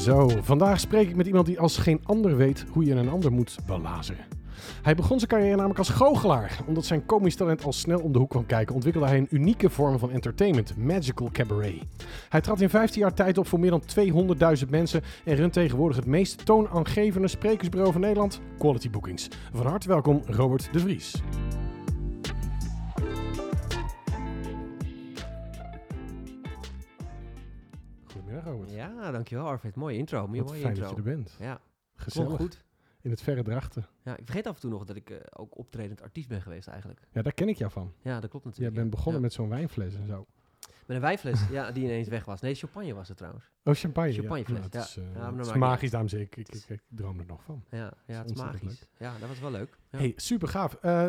Zo, vandaag spreek ik met iemand die als geen ander weet hoe je een ander moet belazeren. Hij begon zijn carrière namelijk als goochelaar. Omdat zijn komisch talent al snel om de hoek kwam kijken, ontwikkelde hij een unieke vorm van entertainment, magical cabaret. Hij trad in 15 jaar tijd op voor meer dan 200.000 mensen en runt tegenwoordig het meest toonaangevende sprekersbureau van Nederland, Quality Bookings. Van harte welkom, Robert de Vries. Ja, dankjewel Arvid. Mooie intro. Mooie, fijn intro. dat je er bent. Ja, Gezellig. goed. In het verre drachten. Ja, ik vergeet af en toe nog dat ik eh, ook optredend artiest ben geweest eigenlijk. Ja, daar ken ik jou van. Ja, dat klopt Jij natuurlijk. bent ja. begonnen Ja. met zo'n wijnfles en zo. Met een wijnfles, ja, die ineens weg was. Nee, champagne was het trouwens. Oh, champagne. Champagnefles, ja. Nou, het is, ja. eh, Ja, het is magisch, dames en heren. Ik, ik, ik, ik droom er nog van. Ja, ja het is magisch. Ja, dat was wel leuk. Hey, super gaaf. Eh,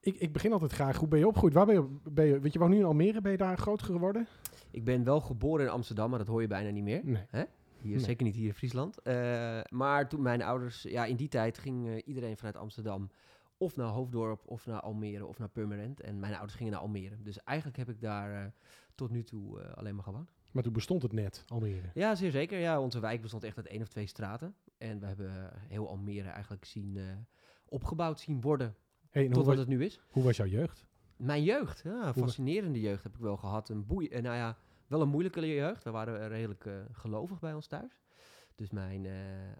ik, ik begin altijd graag. Hoe ben je opgegroeid? Waar ben je, ben je? Je woont nu in Almere. Ben je daar groot geworden? Ik ben wel geboren in Amsterdam, maar dat hoor je bijna niet meer. Nee. Hier, Nee. Zeker niet hier in Friesland. Eh, maar toen mijn ouders, ja, in die tijd ging eh, iedereen vanuit Amsterdam of naar Hoofddorp of naar Almere of naar Purmerend. En mijn ouders gingen naar Almere. Dus eigenlijk heb ik daar eh, tot nu toe alleen maar gewoond. Maar toen bestond het net, Almere. Ja, zeer zeker. Ja, onze wijk bestond echt uit één of twee straten. En we hebben heel Almere eigenlijk zien opgebouwd zien worden Hey, tot wat het nu is. hoe was jouw jeugd? Mijn jeugd, ja, fascinerende jeugd heb ik wel gehad. Een boei, nou ja, wel een moeilijke jeugd. We waren redelijk eh, gelovig bij ons thuis. Dus mijn eh,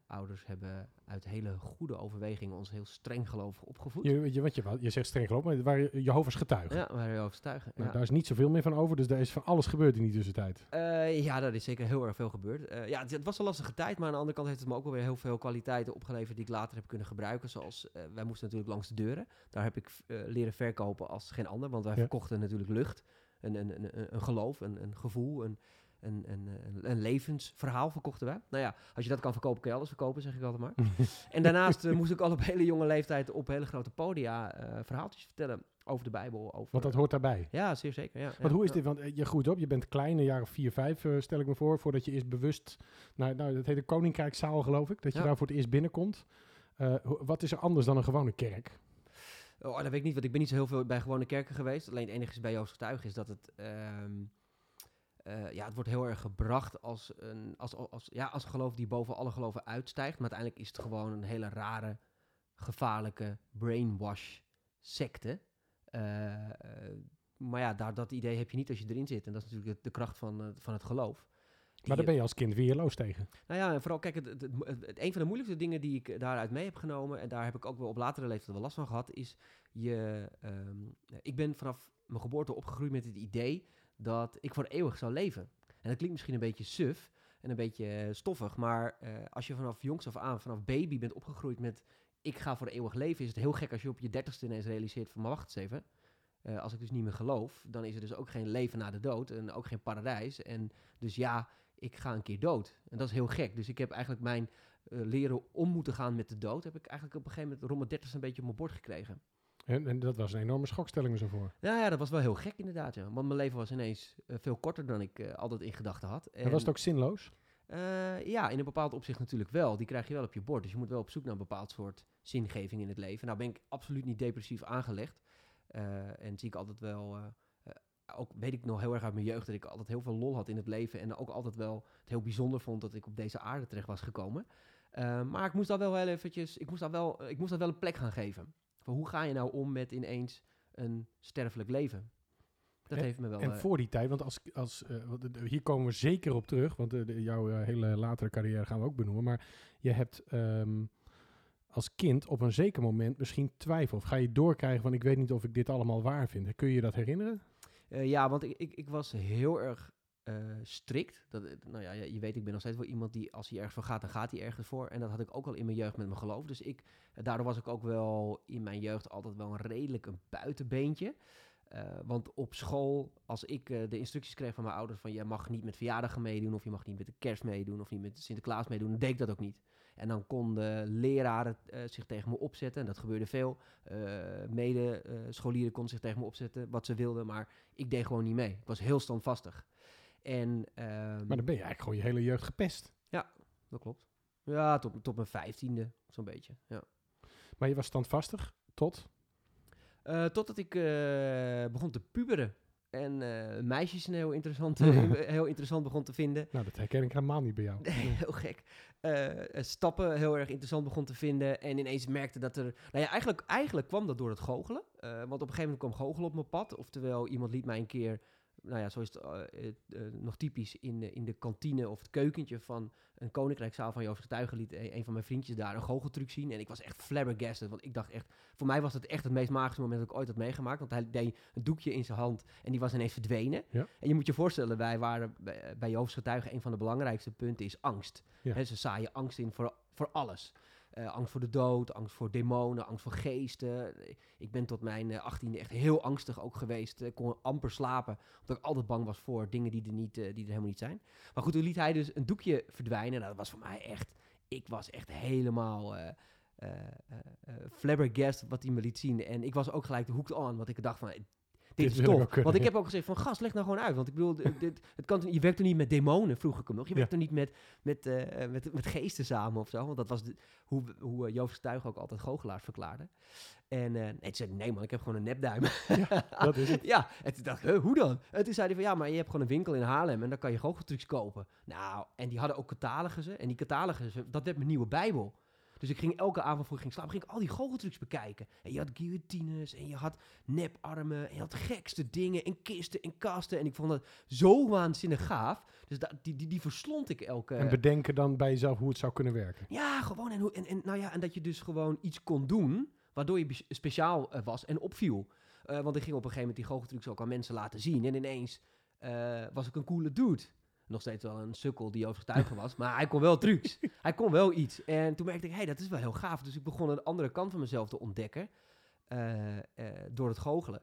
ouders hebben uit hele goede overwegingen ons heel streng gelovig opgevoed. Je, je, wat je, je zegt streng geloof, maar het waren Jehovah's getuigen. Ja, waren heel overtuigd. Nou, ja. Daar is niet zoveel meer van over, dus daar is van alles gebeurd in die tussentijd. Eh, ja, daar is zeker heel erg veel gebeurd. Ja, het, het was een lastige tijd, maar aan de andere kant heeft het me ook wel weer heel veel kwaliteiten opgeleverd die ik later heb kunnen gebruiken. Zoals, wij moesten natuurlijk langs de deuren. Daar heb ik leren verkopen als geen ander, want wij Ja. verkochten natuurlijk lucht. Een, een, een, een- geloof, een, een gevoel, een, een, een, een, levensverhaal verkochten wij. Nou ja, als je dat kan verkopen, kan je alles verkopen, zeg ik altijd maar. En daarnaast eh, moest ik al op hele jonge leeftijd op hele grote podia eh, verhaaltjes vertellen over de Bijbel. Over, Want dat hoort daarbij. Ja, zeer zeker. Ja, Want ja, hoe is ja. dit? Want eh, je groeit op, je bent klein, een jaar of vier, vijf, stel ik me voor, voordat je eerst bewust, nou, nou dat heet de Koninkrijkszaal geloof ik, dat je daar voor het eerst binnenkomt. Wat is er anders dan een gewone kerk? Oh, dat weet ik niet, want ik ben niet zo heel veel bij gewone kerken geweest. Alleen het enige is bij Joost Getuige is dat het... ehm, eh, ja, het wordt heel erg gebracht als een, als, als, ja, als geloof die boven alle geloven uitstijgt. Maar uiteindelijk is het gewoon een hele rare, gevaarlijke brainwash secte. Eh, eh, maar ja, daar, dat idee heb je niet als je erin zit. En dat is natuurlijk de, de kracht van, van het geloof. Maar daar ben je als kind weerloos tegen. nou ja, en vooral, kijk, het, het, het, het- een van de moeilijkste dingen die ik daaruit mee heb genomen, en daar heb ik ook wel op latere leeftijd wel last van gehad, is je. ehm, ik ben vanaf mijn geboorte opgegroeid met het idee dat ik voor eeuwig zou leven. En dat klinkt misschien een beetje suf en een beetje eh, stoffig, maar eh, als je vanaf jongs af aan, vanaf baby bent opgegroeid met ik ga voor eeuwig leven, is het heel gek als je op je dertigste ineens realiseert van, maar wacht eens even. eh, als ik dus niet meer geloof, dan is er dus ook geen leven na de dood en ook geen paradijs. En dus ja, ik ga een keer dood. En dat is heel gek. Dus ik heb eigenlijk mijn eh, leren om moeten gaan met de dood, heb ik eigenlijk op een gegeven moment rond mijn dertigste een beetje op mijn bord gekregen. En, en dat was een enorme schokstelling zo voor. Nou ja, dat was wel heel gek inderdaad. Ja. Want mijn leven was ineens eh, veel korter dan ik eh, altijd in gedachten had. En was het ook zinloos? Ja, in een bepaald opzicht natuurlijk wel. Die krijg je wel op je bord. Dus je moet wel op zoek naar een bepaald soort zingeving in het leven. Nou ben ik absoluut niet depressief aangelegd. En zie ik altijd wel... ook weet ik nog heel erg uit mijn jeugd dat ik altijd heel veel lol had in het leven. En ook altijd wel het heel bijzonder vond dat ik op deze aarde terecht was gekomen. Eh, maar ik moest daar wel heel eventjes... Ik moest daar wel, eh, ik moest daar wel een plek gaan geven. Van hoe ga je nou om met ineens een sterfelijk leven? Dat En- heeft me wel... En eh, voor die tijd, want als, als, hier komen we zeker op terug, want de- jouw hele latere carrière gaan we ook benoemen. Maar je hebt ehm, als kind op een zeker moment misschien twijfel. Of ga je doorkrijgen van ik weet niet of ik dit allemaal waar vind. Kun je je dat herinneren? Eh, ja, want ik, ik, ik was heel erg eh, strikt. Dat, eh, nou ja, je weet, ik ben nog steeds wel iemand die als hij ergens voor gaat, dan gaat hij ergens voor. En dat had ik ook al in mijn jeugd met mijn geloof. Dus ik, daardoor was ik ook wel in mijn jeugd altijd wel een redelijk een buitenbeentje. Want op school, als ik de instructies kreeg van mijn ouders van je mag niet met verjaardagen meedoen, of je mag niet met de kerst meedoen, of niet met Sinterklaas meedoen, dan deed ik dat ook niet. En dan konden leraren eh, zich tegen me opzetten, en dat gebeurde veel. Eh mede eh, scholieren konden zich tegen me opzetten wat ze wilden, maar ik deed gewoon niet mee. Ik was heel standvastig. En, ehm, Maar dan ben je eigenlijk gewoon je hele jeugd gepest. dat klopt. Ja, tot, tot mijn vijftiende, zo'n beetje. Ja. Maar je was standvastig tot? Totdat ik begon te puberen. En eh, meisjes een heel interessant, eh, heel interessant begon te vinden. Nou, dat herken ik helemaal niet bij jou. heel gek. Eh, stappen heel erg interessant begon te vinden. En ineens merkte dat er... Nou ja, eigenlijk, eigenlijk kwam dat door het goochelen. Want op een gegeven moment kwam goochelen op mijn pad. Oftewel, iemand liet mij een keer... Nou ja, zo is het eh, eh, eh, nog typisch in, de- in de kantine of het keukentje van een koninkrijkzaal van Joost Getuigen liet een, een van mijn vriendjes daar een goocheltruc zien. En ik was echt flabbergasted, want ik dacht echt... Voor mij was het echt het meest magische moment dat ik ooit had meegemaakt. Want hij deed een doekje in zijn hand en die was ineens verdwenen. Ja. En je moet je voorstellen, wij waren bij, bij Joost Getuigen... een van de belangrijkste punten is angst. Ja. Ze zaaien angst in voor, voor alles. Eh, angst voor de dood, angst voor demonen, angst voor geesten. Ik ben tot mijn achttiende echt heel angstig ook geweest. Ik kon amper slapen, omdat ik altijd bang was voor dingen die er, niet, eh, die er helemaal niet zijn. Maar goed, toen liet hij dus een doekje verdwijnen. Nou, dat was voor mij echt... Ik was echt helemaal... eh eh, eh, eh, flabbergasted wat hij me liet zien. En ik was ook gelijk de hoek on, want ik dacht van... Dit, is tof. kunnen, want ik ja. heb ook gezegd van, gast, leg nou gewoon uit. Want ik bedoel, dit, het kan, je werkt er niet met demonen, vroeg ik hem nog. Je Ja. werkt er niet met, met, eh, met, met geesten samen of zo. Want dat was de, hoe, hoe eh, Joost ook altijd goochelaars verklaarde. En nee, toen zei nee man, ik heb gewoon een nepduim. Dat is het. ja, en toen dacht ik, hoe dan? En toen zei hij van, ja, maar je hebt gewoon een winkel in Haarlem en dan kan je goocheltrucs kopen. Nou, en die hadden ook catalogussen. En die catalogussen, dat werd mijn nieuwe bijbel. Dus ik ging elke avond voor ik ging slapen, ging ik al die goocheltrucs bekijken. En je had guillotines en je had neparmen en je had gekste dingen en kisten en kasten. En ik vond dat zo waanzinnig gaaf. Dus da- die, die, die verslond ik elke... En bedenken dan bij jezelf hoe het zou kunnen werken. Ja, gewoon. En, hoe, en, en, nou ja, en dat je dus gewoon iets kon doen waardoor je speciaal eh, was en opviel. Eh, want ik ging op een gegeven moment die goocheltrucs ook aan mensen laten zien. En ineens eh, was ik een coole dude. Nog steeds wel een sukkel die overtuigen was. Maar hij kon wel trucs. hij kon wel iets. En toen merkte ik, hé, hey, dat is wel heel gaaf. Dus ik begon een andere kant van mezelf te ontdekken. eh, eh, door het goochelen.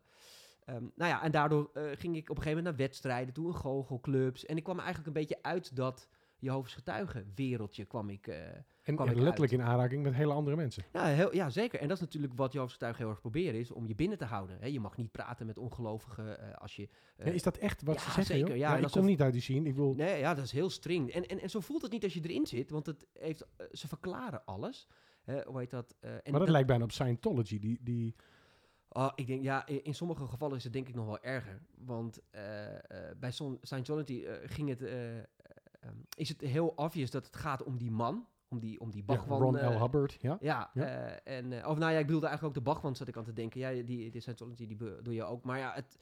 Ehm, nou ja, en daardoor eh, ging ik op een gegeven moment naar wedstrijden toe, in goochelclubs. En ik kwam eigenlijk een beetje uit dat Jehovah's getuigen wereldje kwam ik... eh, En, Kwam en ik letterlijk in aanraking met hele andere mensen. ja, heel, ja, zeker. En dat is natuurlijk wat Jehovah's getuigen heel erg proberen, is om je binnen te houden. Hè, je mag niet praten met ongelovigen eh, als je... eh, Ja, is dat echt wat ja, ze zeggen? zeker, ja, en ik als kom ze- niet uit die scene. Ik bedoel, Nee, ja, dat is heel streng. En, en, en zo voelt het niet als je erin zit, want het heeft, ze verklaren alles. Hè, hoe heet dat? en maar dat lijkt bijna op Scientology. Die, die, Oh, ik denk, ja, in, in sommige gevallen is het denk ik nog wel erger. Want eh, eh, bij Scientology ging het, eh, eh, ehm, is het heel obvious dat het gaat om die man. Om die, om die ja. Ron eh, L. Hubbard, ja. Ja, Ja. eh, en, eh, of nou ja, ik bedoelde eigenlijk ook de Bachman zat ik aan te denken. Ja, die, die Scientology, die doe je ook. Maar ja, het,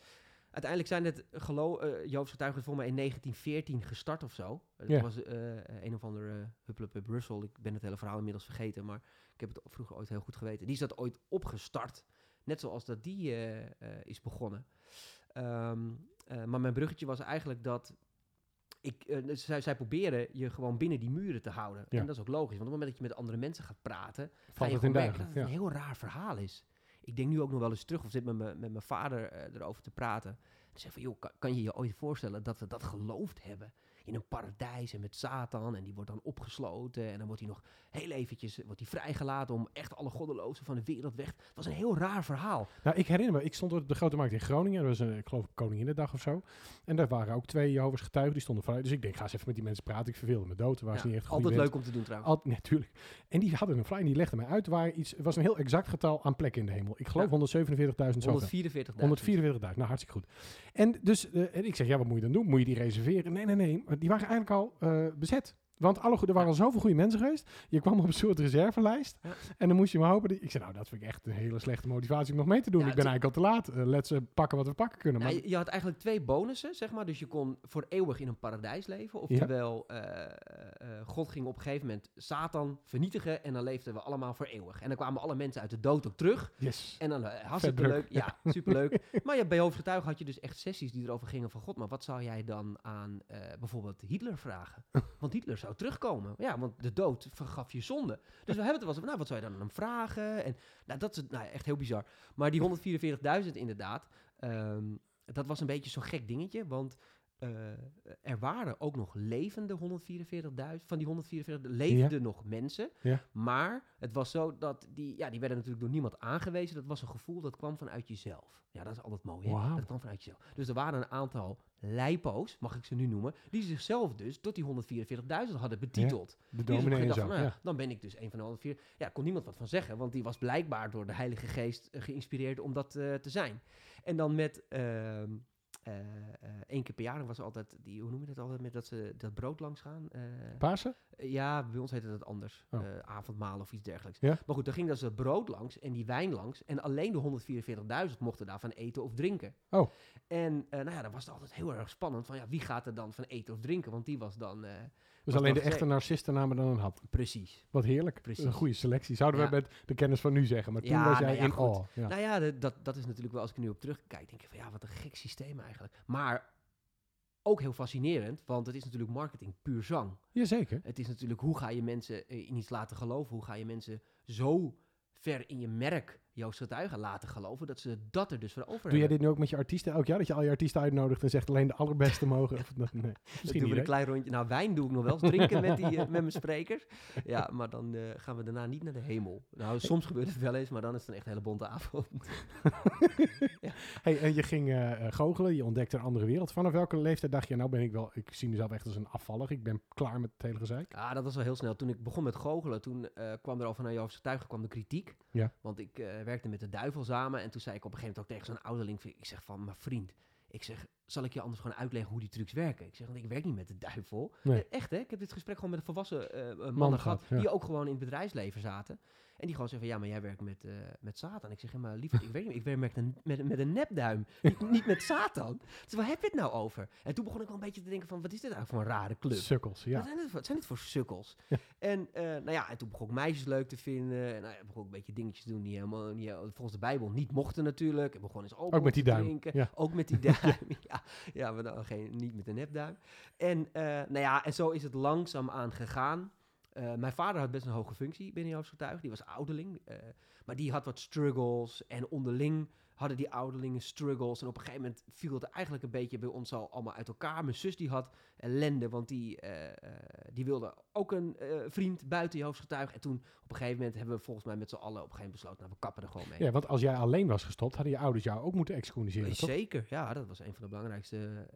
uiteindelijk zijn het geloof, eh Joodse getuigen volgens mij in 1914 gestart of zo. Ja. was eh, een of ander uh, Hupplepup Brussel. Ik ben het hele verhaal inmiddels vergeten, maar ik heb het vroeger ooit heel goed geweten. Die is dat ooit opgestart, net zoals dat die eh, eh, is begonnen. Ehm, eh, maar mijn bruggetje was eigenlijk dat ik, eh, dus zij, zij proberen je gewoon binnen die muren te houden. Ja. En dat is ook logisch, want op het moment dat je met andere mensen gaat praten, ga Valt je het in gewoon merken dat het Ja. een heel raar verhaal is. Ik denk nu ook nog wel eens terug, of zit met mijn met mijn vader eh, erover te praten. En zeg van, joh, kan, kan je je ooit voorstellen dat we dat geloofd hebben? In een paradijs en met Satan. En die wordt dan opgesloten. En dan wordt hij nog heel eventjes wordt hij vrijgelaten om echt alle goddelozen van de wereld weg. Het was een heel raar verhaal. Nou, ik herinner me, ik stond op de Grote Markt in Groningen. Dat was, een, ik geloof, Koninginnedag of zo. En daar waren ook twee Jehovah's getuigen, die stonden vooruit. Dus ik denk, ga eens even met die mensen praten. Ik verveelde me dood. Waar Ja, ze niet echt altijd leuk om te doen trouwens. Natuurlijk. En die hadden een flyer en die legden mij uit. Waren iets, het was een heel exact getal aan plekken in de hemel. Ik geloof Ja. 147.000 zoveel. 144.000. 144.000, nou hartstikke goed. En dus, eh, en ik zeg, ja, wat moet je dan doen? Moet je die reserveren? Nee, nee, nee. Die waren eigenlijk al eh, bezet. Want alle, goe- er waren al zoveel goede mensen geweest. Je kwam op een soort reservelijst. Ja. En dan moest je maar hopen. dat- ik zei, nou, dat vind ik echt een hele slechte motivatie om nog mee te doen. Ja, ik ben eigenlijk al te laat. Uh, let ze pakken wat we pakken kunnen. Maar, Ja, je, je had eigenlijk twee bonussen, zeg maar. Dus je kon voor eeuwig in een paradijs leven. Oftewel, eh, eh, God ging op een gegeven moment Satan vernietigen. En dan leefden we allemaal voor eeuwig. En dan kwamen alle mensen uit de dood ook terug. yes. En dan eh, hartstikke leuk. Ja, superleuk. maar ja, bij hoofdgetuigen had je dus echt sessies die erover gingen van... God, maar wat zou jij dan aan eh, bijvoorbeeld Hitler vragen? Want Hitler zou terugkomen. Ja, want de dood vergaf je zonde. Dus we hebben het er wel eens nou, wat zou je dan aan hem vragen? En nou, dat is nou, echt heel bizar. Maar die 144.000 inderdaad, ehm, dat was een beetje zo'n gek dingetje. Want eh, er waren ook nog levende 144.000. Van die 144.000 leefden nog mensen. Ja. Maar het was zo dat die, ja, die werden natuurlijk door niemand aangewezen. Dat was een gevoel dat kwam vanuit jezelf. Ja, dat is altijd mooi, hè? Wauw. Dat kwam vanuit jezelf. Dus er waren een aantal lijpo's, mag ik ze nu noemen, die zichzelf dus tot die 144.000 hadden betiteld. De dus dominee van, nou ja. ja, dan ben ik dus een van de 104. Ja, kon niemand wat van zeggen, want die was blijkbaar door de Heilige Geest eh, geïnspireerd om dat eh, te zijn. En dan met, ehm, eh, eh, één keer per jaar was er altijd, die, hoe noem je dat altijd, met dat ze dat brood langs gaan? Eh, Pasen? ja, bij ons heette dat anders. Oh. Eh, avondmaal of iets dergelijks. Ja. Maar goed, dan ging dat brood langs en die wijn langs. En alleen de 144.000 mochten daarvan eten of drinken. Oh. En eh, nou ja, dan was het altijd heel erg spannend van ja, wie gaat er dan van eten of drinken? Want die was dan... Dus alleen de echte narcisten namen dan een hap. precies. Wat heerlijk. Precies. Een goede selectie. Zouden Ja. we met de kennis van nu zeggen. Maar toen Ja, was jij nou ja, in. Ja. Nou ja, de- dat, dat is natuurlijk wel, als ik nu op terugkijk, denk ik van ja, wat een gek systeem eigenlijk. Maar ook heel fascinerend, want het is natuurlijk marketing puur zang. Jazeker. Het is natuurlijk, hoe ga je mensen eh, in iets laten geloven? Hoe ga je mensen zo ver in je merk, Joost Getuigen, laten geloven, dat ze dat er dus voor over Doe jij dit nu ook met je artiesten elk jaar? Dat je al je artiesten uitnodigt en zegt alleen de allerbeste mogen? Of, nee, misschien doen we niet. een klein rondje. Nou, wijn doe ik nog wel eens drinken met, die, eh, met mijn sprekers. Ja, maar dan eh, gaan we daarna niet naar de hemel. Nou, soms gebeurt het wel eens, maar dan is het een echt hele bonte avond. Hey, en je ging eh, goochelen, je ontdekte een andere wereld. Vanaf welke leeftijd dacht je, nou ben ik wel, ik zie mezelf echt als een afvaller. Ik ben klaar met het hele gezeik. Ja, dat was wel heel snel. Toen ik begon met goochelen, toen kwam er al vanuit Joofs Getuigen kwam de kritiek. Ja. Want ik werkte met de duivel samen. En toen zei ik op een gegeven moment ook tegen zo'n ouderling, ik zeg van, maar vriend, ik zeg, zal ik je anders gewoon uitleggen hoe die trucs werken? Ik zeg, want ik werk niet met de duivel. Nee. Echt hè, ik heb dit gesprek gewoon met een volwassen eh, mannen Man gehad, gehad, ja. die ook gewoon in het bedrijfsleven zaten. En die gewoon zeggen van, ja, maar jij werkt met, eh, met Satan. Ik zeg, ja, maar lieverd, ik werk niet, ik werk met een, met, met een nepduim, niet, niet met Satan. Dus waar heb je het nou over? En toen begon ik wel een beetje te denken van, wat is dit eigenlijk voor een rare club? Sukkels, Wat, ja. zijn dit voor, wat zijn dit voor sukkels? Ja. En, eh, nou ja, en toen begon ik meisjes leuk te vinden. En nou ja, begon ik een beetje dingetjes te doen die helemaal niet, eh, volgens de Bijbel niet mochten natuurlijk. En begon eens Ook met die te duim. drinken. Ja. Ook met die duim. ja, ja, maar dan geen, niet met een nepduim. En, nou ja, en zo is het langzaam aan gegaan. Eh, mijn vader had best een hoge functie binnen Joodse getuigen. Die was ouderling. eh, maar die had wat struggles. En onderling hadden die ouderlingen struggles. En op een gegeven moment viel het eigenlijk een beetje bij ons al allemaal uit elkaar. Mijn zus die had ellende, want die, eh, eh, die wilde ook een eh, vriend buiten Joodse getuigen. En toen op een gegeven moment hebben we volgens mij met z'n allen op een gegeven moment besloten, nou we kappen er gewoon mee. Ja, want als jij alleen was gestopt, hadden je ouders jou ook moeten excommuniceren, toch? Zeker, ja, dat was een van de belangrijkste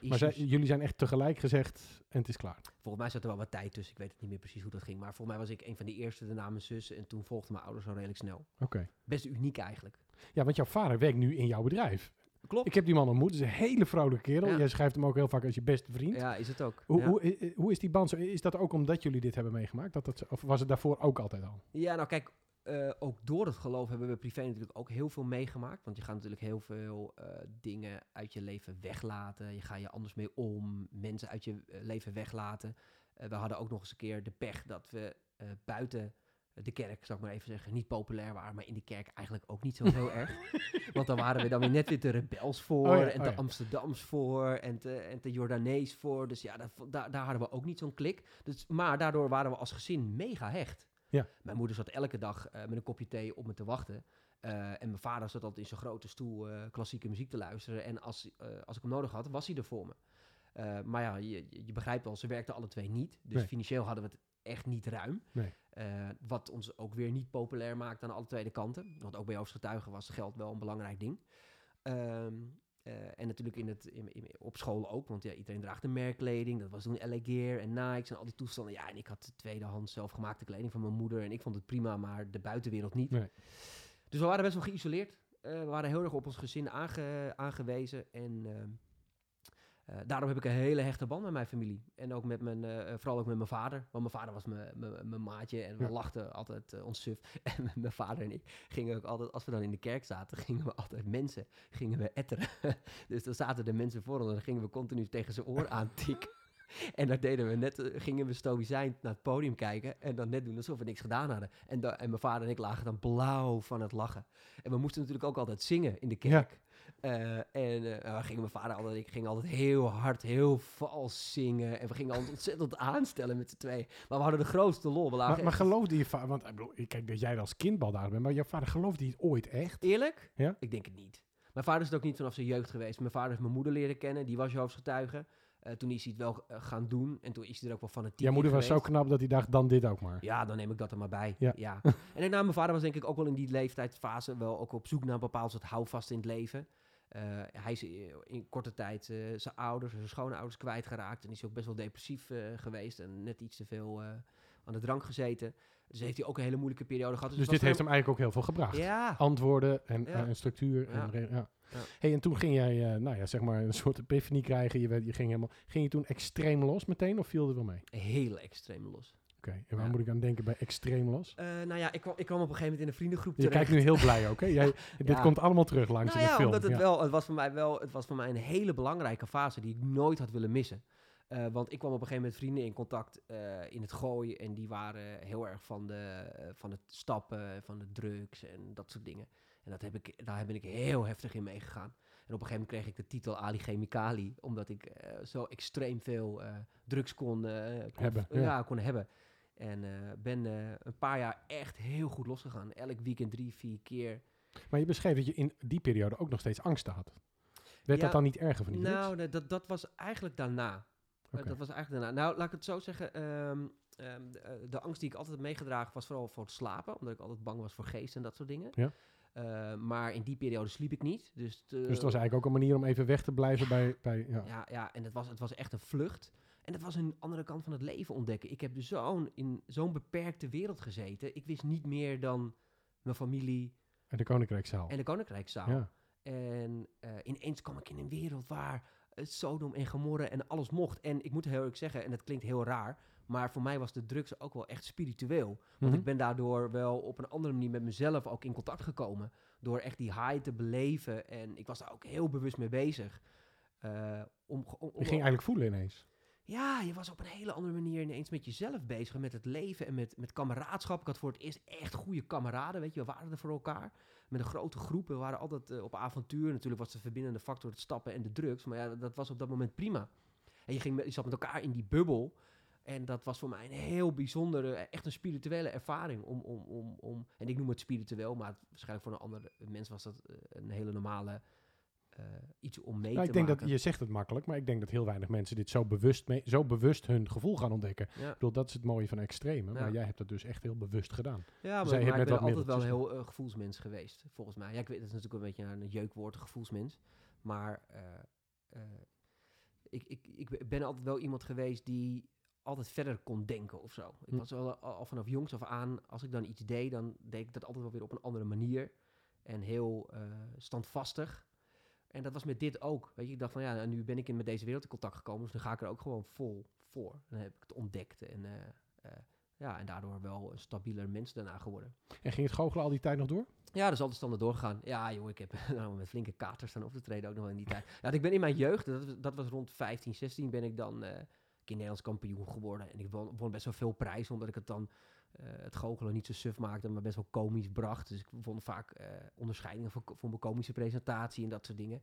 Maar zij- jullie zijn echt tegelijk gezegd en het is klaar. Volgens mij zat er wel wat tijd tussen. Ik weet het niet meer precies hoe dat ging. Maar volgens mij was ik een van de eerste, daarna mijn zus. En toen volgden mijn ouders al redelijk snel. Oké. Best uniek eigenlijk. Ja, want jouw vader werkt nu in jouw bedrijf. Klopt. Ik heb die man ontmoet. Het is een hele vrolijke kerel. Ja. Jij schrijft hem ook heel vaak als je beste vriend. Ja, is het ook. Hoe, ja. hoe, i- i- hoe is die band zo? Is dat ook omdat jullie dit hebben meegemaakt? Dat dat, of was het daarvoor ook altijd al? Ja, nou kijk, eh, ook door het geloof hebben we privé natuurlijk ook heel veel meegemaakt. Want je gaat natuurlijk heel veel eh, dingen uit je leven weglaten. Je gaat je anders mee om. Mensen uit je eh, leven weglaten. Eh, we hadden ook nog eens een keer de pech dat we eh, buiten de kerk, zal ik maar even zeggen, niet populair waren. Maar in de kerk eigenlijk ook niet zo heel erg. Want dan waren we dan weer net weer te rebels voor. Oh ja, en oh te ja. Amsterdams voor. En te, en te Jordanees voor. Dus ja, dat, daar, daar hadden we ook niet zo'n klik. Dus, maar daardoor waren we als gezin mega hecht. Ja. Mijn moeder zat elke dag eh, met een kopje thee op me te wachten. Eh, en mijn vader zat altijd in zijn grote stoel eh, klassieke muziek te luisteren. En als, als ik hem nodig had, was hij er voor me. Maar ja, je, je begrijpt wel, ze werkten alle twee niet. Dus Nee. financieel hadden we het echt niet ruim. Nee. Eh, wat ons ook weer niet populair maakt aan alle twee de kanten. Want ook bij hoofdgetuigen was geld wel een belangrijk ding. Ehm, eh, en natuurlijk in het, in, in- op school ook, want ja, iedereen draagt een merkkleding. Dat was toen LA Gear en Nike's en al die toestanden. Ja, en ik had de tweedehands zelfgemaakte kleding van mijn moeder. En ik vond het prima, maar de buitenwereld niet. Nee. Dus we waren best wel geïsoleerd. Eh, we waren heel erg op ons gezin aange- aangewezen. En eh, daarom heb ik een hele hechte band met mijn familie. En ook met mijn, eh, vooral ook met mijn vader. Want mijn vader was mijn- maatje en we Ja. lachten altijd eh, ons suf. En mijn vader en ik gingen ook altijd, als we dan in de kerk zaten, gingen we altijd mensen, gingen we etteren. dus dan zaten de mensen voor ons en dan gingen we continu tegen zijn oor aantikken. En daar deden we net, eh, gingen we stoïcijn naar het podium kijken en dan net doen alsof we niks gedaan hadden. En, da- en mijn vader en ik lagen dan blauw van het lachen. En we moesten natuurlijk ook altijd zingen in de kerk. Eh, en we gingen mijn vader altijd, ik ging altijd heel hard, heel vals zingen. En we gingen altijd ontzettend aanstellen met z'n tweeën. Maar we hadden de grootste lol. We lagen Maar, maar geloofde je vader... Want ik bedoel, kijk dat jij als kind baldadig bent, maar jouw vader geloofde het ooit echt? Eerlijk? Ja? Ik denk het niet. Mijn vader is het ook niet vanaf zijn jeugd geweest. Mijn vader heeft mijn moeder leren kennen. Die was Jehovah's getuige. Eh, toen is hij het wel eh, gaan doen. En toen is hij er ook wel fanatiek Jouw moeder in was zo knap dat hij dacht, dan dit ook maar. Ja, dan neem ik dat er maar bij. Ja. Ja. En daarna, mijn vader was denk ik ook wel in die leeftijdsfase wel ook op zoek naar een bepaald soort houvast in het leven. Eh, hij is in korte tijd zijn ouders, zijn schoonouders kwijtgeraakt. En is ook best wel depressief geweest. En net iets te veel, aan de drank gezeten. Dus heeft hij ook een hele moeilijke periode gehad. Dus, het dit heeft hem eigenlijk ook heel veel gebracht. Ja, Antwoorden en, Ja. eh, en structuur. Ja. En, ja. Hey, en toen ging jij, eh, nou ja, zeg maar, een soort epiphanie krijgen. Je, werd, je ging, helemaal, ging je toen extreem los meteen of viel er wel mee? heel extreem los. Oké, en waar moet ik aan denken bij extreem los? Eh, nou ja, ik kwam, ik kwam op een gegeven moment in een vriendengroep Je terecht. kijkt nu heel blij ook, hè? Jij, Dit komt allemaal terug langs nou in de ja, film. omdat het wel, het was voor mij wel, het was voor mij een hele belangrijke fase die ik nooit had willen missen. Eh, want ik kwam op een gegeven moment vrienden in contact eh, in het gooien en die waren heel erg van, de, eh, van het stappen, van de drugs en dat soort dingen. En dat heb ik, daar ben ik heel heftig in meegegaan. En op een gegeven moment kreeg ik de titel Ali Chemicali, omdat ik zo extreem veel drugs kon, kon Hebben, ja. ja. kon hebben. En ben een paar jaar echt heel goed losgegaan. Elk weekend drie, vier keer. Maar je beschreef dat je in die periode ook nog steeds angst had. Werd Ja, dat dan niet erger van die? Nou, dat, dat was eigenlijk daarna. Eh. Dat was eigenlijk daarna. Nou, laat ik het zo zeggen. ehm, ehm, de, eh, de angst die ik altijd meegedragen was vooral voor het slapen. Omdat ik altijd bang was voor geesten en dat soort dingen. Ja. Eh, maar in die periode sliep ik niet. Dus, te- Dus het was eigenlijk ook een manier om even weg te blijven bij... bij ja. ja, ja, en het was, het was echt een vlucht. En het was een andere kant van het leven ontdekken. Ik heb dus zo'n, in zo'n beperkte wereld gezeten. Ik wist niet meer dan mijn familie En de Koninkrijkszaal. en de Koninkrijkszaal. ja. En ineens kwam ik in een wereld waar Sodom en Gomorra en alles mocht. En ik moet heel eerlijk zeggen, en het klinkt heel raar, maar voor mij was de drugs ook wel echt spiritueel. Want Mhm. ik ben daardoor wel op een andere manier met mezelf ook in contact gekomen. Door echt die high te beleven. En ik was daar ook heel bewust mee bezig. Eh, om, ge- om, Je ging eigenlijk voelen ineens. Ja, je was op een hele andere manier ineens met jezelf bezig. Met het leven en met, met kameraadschap. Ik had voor het eerst echt goede kameraden. Weet je, we waren er voor elkaar. Met een grote groep. We waren altijd eh, op avontuur. Natuurlijk was de verbindende factor het stappen en de drugs. Maar ja, dat was op dat moment prima. En je, ging je zat met elkaar in die bubbel. En dat was voor mij een heel bijzondere, echt een spirituele ervaring. Om, om, om, om, en ik noem het spiritueel, maar waarschijnlijk voor een ander mens was dat eh, een hele normale eh, iets om mee Nou, te ik denk maken. dat je zegt het makkelijk, maar ik denk dat heel weinig mensen dit zo bewust, mee, zo bewust hun gevoel gaan ontdekken. Ja. Ik bedoel, dat is het mooie van extreme, Ja. maar jij hebt dat dus echt heel bewust gedaan. Ja, maar, Zij ik ben altijd wel een heel eh, gevoelsmens geweest, volgens mij. Ja, ik weet, dat is natuurlijk een beetje een jeukwoord, gevoelsmens. Maar eh, ik, ik, ik ben altijd wel iemand geweest die altijd verder kon denken of zo. Ik Hm. was wel al, al vanaf jongs af aan, als ik dan iets deed, dan deed ik dat altijd wel weer op een andere manier. En heel standvastig. En dat was met dit ook. Weet je, ik dacht van ja, nou, nu ben ik in met deze wereld in contact gekomen, dus dan ga ik er ook gewoon vol voor. Dan heb ik het ontdekt en, eh, eh, ja, en daardoor wel een stabieler mens daarna geworden. En ging het goochelen al die tijd nog door? Ja, dat is altijd standaard doorgegaan. Ja, joh, ik heb nou, met flinke katers staan op te treden ook nog in die tijd. Ja, ik ben in mijn jeugd, dat, was- dat was rond 15, 16, ben ik dan eh keer Nederlands kampioen geworden. En ik won, won best wel veel prijzen, omdat ik het dan het goochelen niet zo suf maakte, maar best wel komisch bracht. Dus ik won vaak eh, onderscheidingen voor, voor mijn komische presentatie en dat soort dingen.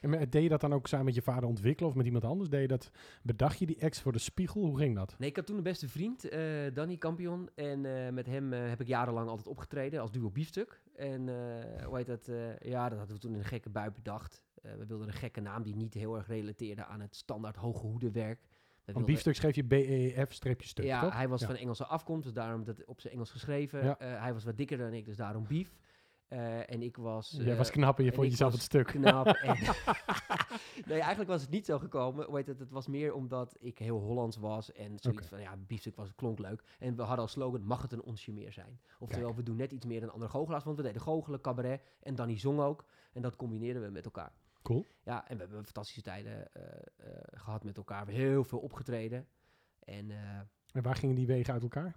En deed je dat dan ook samen met je vader ontwikkelen of met iemand anders? Deed je dat, bedacht je die ex voor de spiegel? Hoe ging dat? Nee, ik had toen een beste vriend, eh Danny Campion. En eh, met hem eh, heb ik jarenlang altijd opgetreden als duo biefstuk. En eh, hoe heet dat? eh, ja, dat hadden we toen in een gekke bui bedacht. Eh, we wilden een gekke naam die niet heel erg relateerde aan het standaard hoge hoedenwerk. Want wilden- biefstuk schreef je B-E-F-stuk, Ja, toch? hij was Ja. van Engelse afkomst, dus daarom dat op zijn Engels geschreven. Ja. Eh, hij was wat dikker dan ik, dus daarom bief. Eh, en ik was... Jij eh, was knap en je vond jezelf het stuk. knap. en nee, eigenlijk was het niet zo gekomen. Heet het? het was meer omdat ik heel Hollands was en zoiets van, ja, biefstuk was, klonk leuk. En we hadden als slogan, mag het een onsje meer zijn? Oftewel, Kijk. we doen net iets meer dan andere goochelaars, want we deden goochelen, cabaret en Danny zong ook. En dat combineerden we met elkaar. Cool. Ja, en we hebben fantastische tijden eh, eh, gehad met elkaar. We hebben heel veel opgetreden. En eh, En waar gingen die wegen uit elkaar?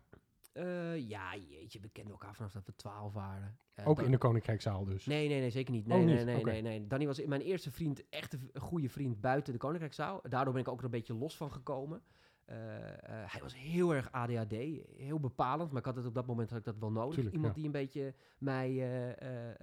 ja, jeetje, we kenden elkaar vanaf dat we twaalf waren. Ook Dan- in de Koninkrijkzaal dus. Nee, nee, nee, zeker niet. Oh, Nee, nee, niet? nee, nee, nee. Danny was mijn eerste vriend, echt een goede vriend buiten de Koninkrijkszaal. Daardoor ben ik ook er een beetje los van gekomen. Eh, eh, hij was heel erg ADHD, heel bepalend, maar ik had het op dat moment had ik dat wel nodig. Tuurlijk, Iemand ja. die een beetje mij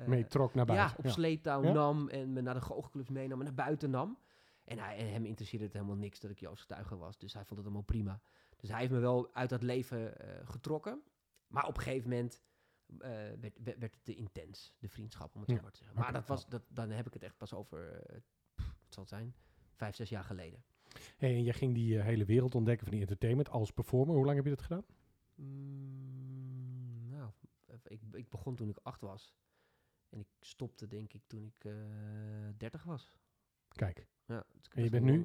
Mee trok naar buiten. ja, op sleeptouw Ja. nam en me naar de goochelclubs meenam en naar buiten nam. En, hij, en hem interesseerde het helemaal niks dat ik Joost getuige was. Dus hij vond het helemaal prima. Dus hij heeft me wel uit dat leven getrokken. Maar op een gegeven moment werd, werd, het te intens, de vriendschap, om het zo maar te zeggen. Maar dat was, dat, dan heb ik het echt pas over, pff, wat zal het zijn, vijf, zes jaar geleden. Hey, en jij ging die eh, hele wereld ontdekken van die entertainment als performer. Hoe lang heb je dat gedaan? Mm, nou, ik, ik begon toen ik acht was. En ik stopte denk ik toen ik eh 30 was. Kijk, Ja, dus En je bent nu?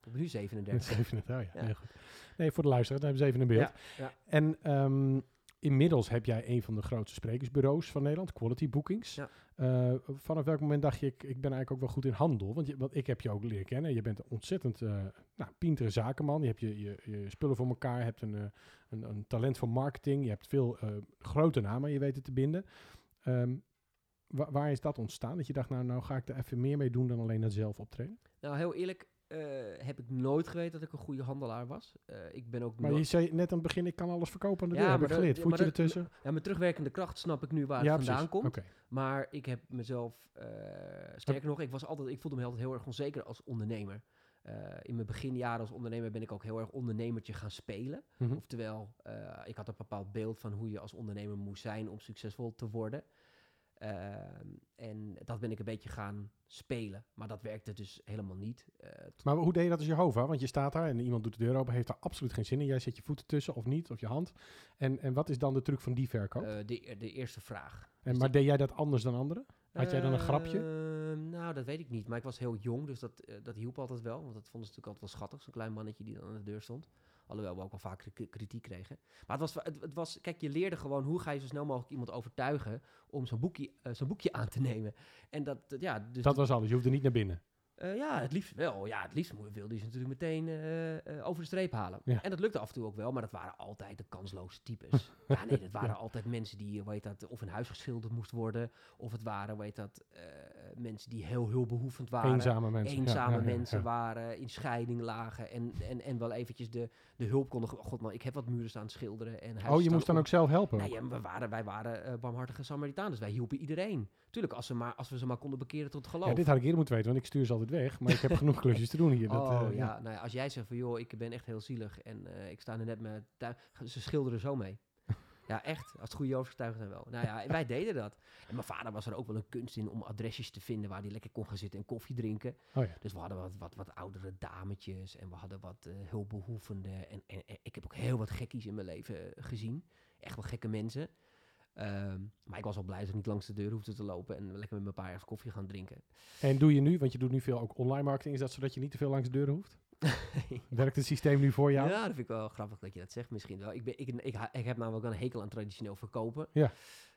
Ik ben nu 37. 37, oh ja, Ja. heel goed. Nee, voor de luisteraar, dan hebben ze even een beeld. Ja, ja. En ehm, inmiddels heb jij een van de grootste sprekersbureaus van Nederland, Quality Bookings. Ja. Eh, vanaf welk moment dacht je, ik, ik ben eigenlijk ook wel goed in handel? Want, je, want ik heb je ook leren kennen. Je bent een ontzettend eh nou, pintere zakenman. Je hebt je, je, je spullen voor elkaar, je hebt een, eh, een, een talent voor marketing. Je hebt veel grote namen je weten te binden. Ehm, wa- waar is dat ontstaan? Dat je dacht, nou, nou ga ik er even meer mee doen dan alleen het zelf optreden? Nou, heel eerlijk eh, heb ik nooit geweten dat ik een goede handelaar was. Eh, ik ben ook Maar nooit- je zei net aan het begin, ik kan alles verkopen aan de Ja, deur. Heb maar geleerd. ja, maar dat- ertussen. Ja, met terugwerkende kracht snap ik nu waar Ja, het vandaan precies. komt. Maar ik heb mezelf, eh, sterker nog, ik, was altijd, ik voelde me altijd heel erg onzeker als ondernemer. In mijn beginjaren als ondernemer ben ik ook heel erg ondernemertje gaan spelen. Mhm. Oftewel, ik had een bepaald beeld van hoe je als ondernemer moest zijn om succesvol te worden. Ehm, en dat ben ik een beetje gaan spelen. Maar dat werkte dus helemaal niet. Eh, Maar hoe deed je dat als Jehovah? Want je staat daar en iemand doet de deur open, heeft daar absoluut geen zin in. Jij zet je voeten tussen of niet, of je hand. En, en wat is dan de truc van die verkoop? eh, de, de eerste vraag. en, dus maar deed jij dat anders dan anderen? Had jij dan een grapje? nou, dat weet ik niet. Maar ik was heel jong, dus dat, eh, dat hielp altijd wel. Want dat vonden ze natuurlijk altijd wel schattig. Zo'n klein mannetje die dan aan de deur stond. Alhoewel we ook wel vaak kri- kritiek kregen. Maar het was, het, het was, kijk, je leerde gewoon hoe ga je zo snel mogelijk iemand overtuigen om zo'n boekje, eh, zo'n boekje aan te nemen. En dat, dat- ja, dus dat was alles. Je hoefde niet naar binnen. Eh, ja, het liefst wel. Ja, het liefst wilde je ze natuurlijk meteen eh, over de streep halen. Ja. En dat lukte af en toe ook wel, maar dat waren altijd de kansloze types. ja, nee, dat waren altijd mensen die, heet dat, of een huis geschilderd moest worden, of het waren, heet dat, mensen die heel hulpbehoevend waren. Eenzame mensen. Eenzame ja, mensen waren, in scheiding lagen en, en, en wel eventjes de, de hulp konden... God man, ik heb wat muren staan schilderen en Oh, je moest dan op- ook zelf helpen? Nee, we waren, wij waren barmhartige Samaritaan, dus wij hielpen iedereen. Tuurlijk, als, ze maar, als we ze maar konden bekeren tot geloof. Ja, dit had ik eerder moeten weten, want ik stuur ze altijd weg. Maar ik heb genoeg klusjes te doen hier. Dat, oh eh, ja, nou ja, als jij zegt van joh, ik ben echt heel zielig en eh, ik sta er net met ze schilderen zo mee. ja, echt. Als het goede overgetuigen zijn wel. Nou ja, en wij deden dat. En mijn vader was er ook wel een kunst in om adresjes te vinden waar hij lekker kon gaan zitten en koffie drinken. Oh ja. Dus we hadden wat, wat, wat oudere dametjes en we hadden wat eh hulpbehoevenden. En, en, en ik heb ook heel wat gekkies in mijn leven gezien. Echt wel gekke mensen. Ehm, maar ik was al blij dat ik niet langs de deur hoefde te lopen en lekker met mijn paar ergens koffie gaan drinken. En doe je nu, want je doet nu veel ook online marketing, is dat zodat je niet te veel langs de deuren hoeft? Werkt het systeem nu voor jou? Ja, dat vind ik wel grappig dat je dat zegt misschien wel. Ik, ben, ik, ik, ik heb namelijk wel een hekel aan traditioneel verkopen. Ja.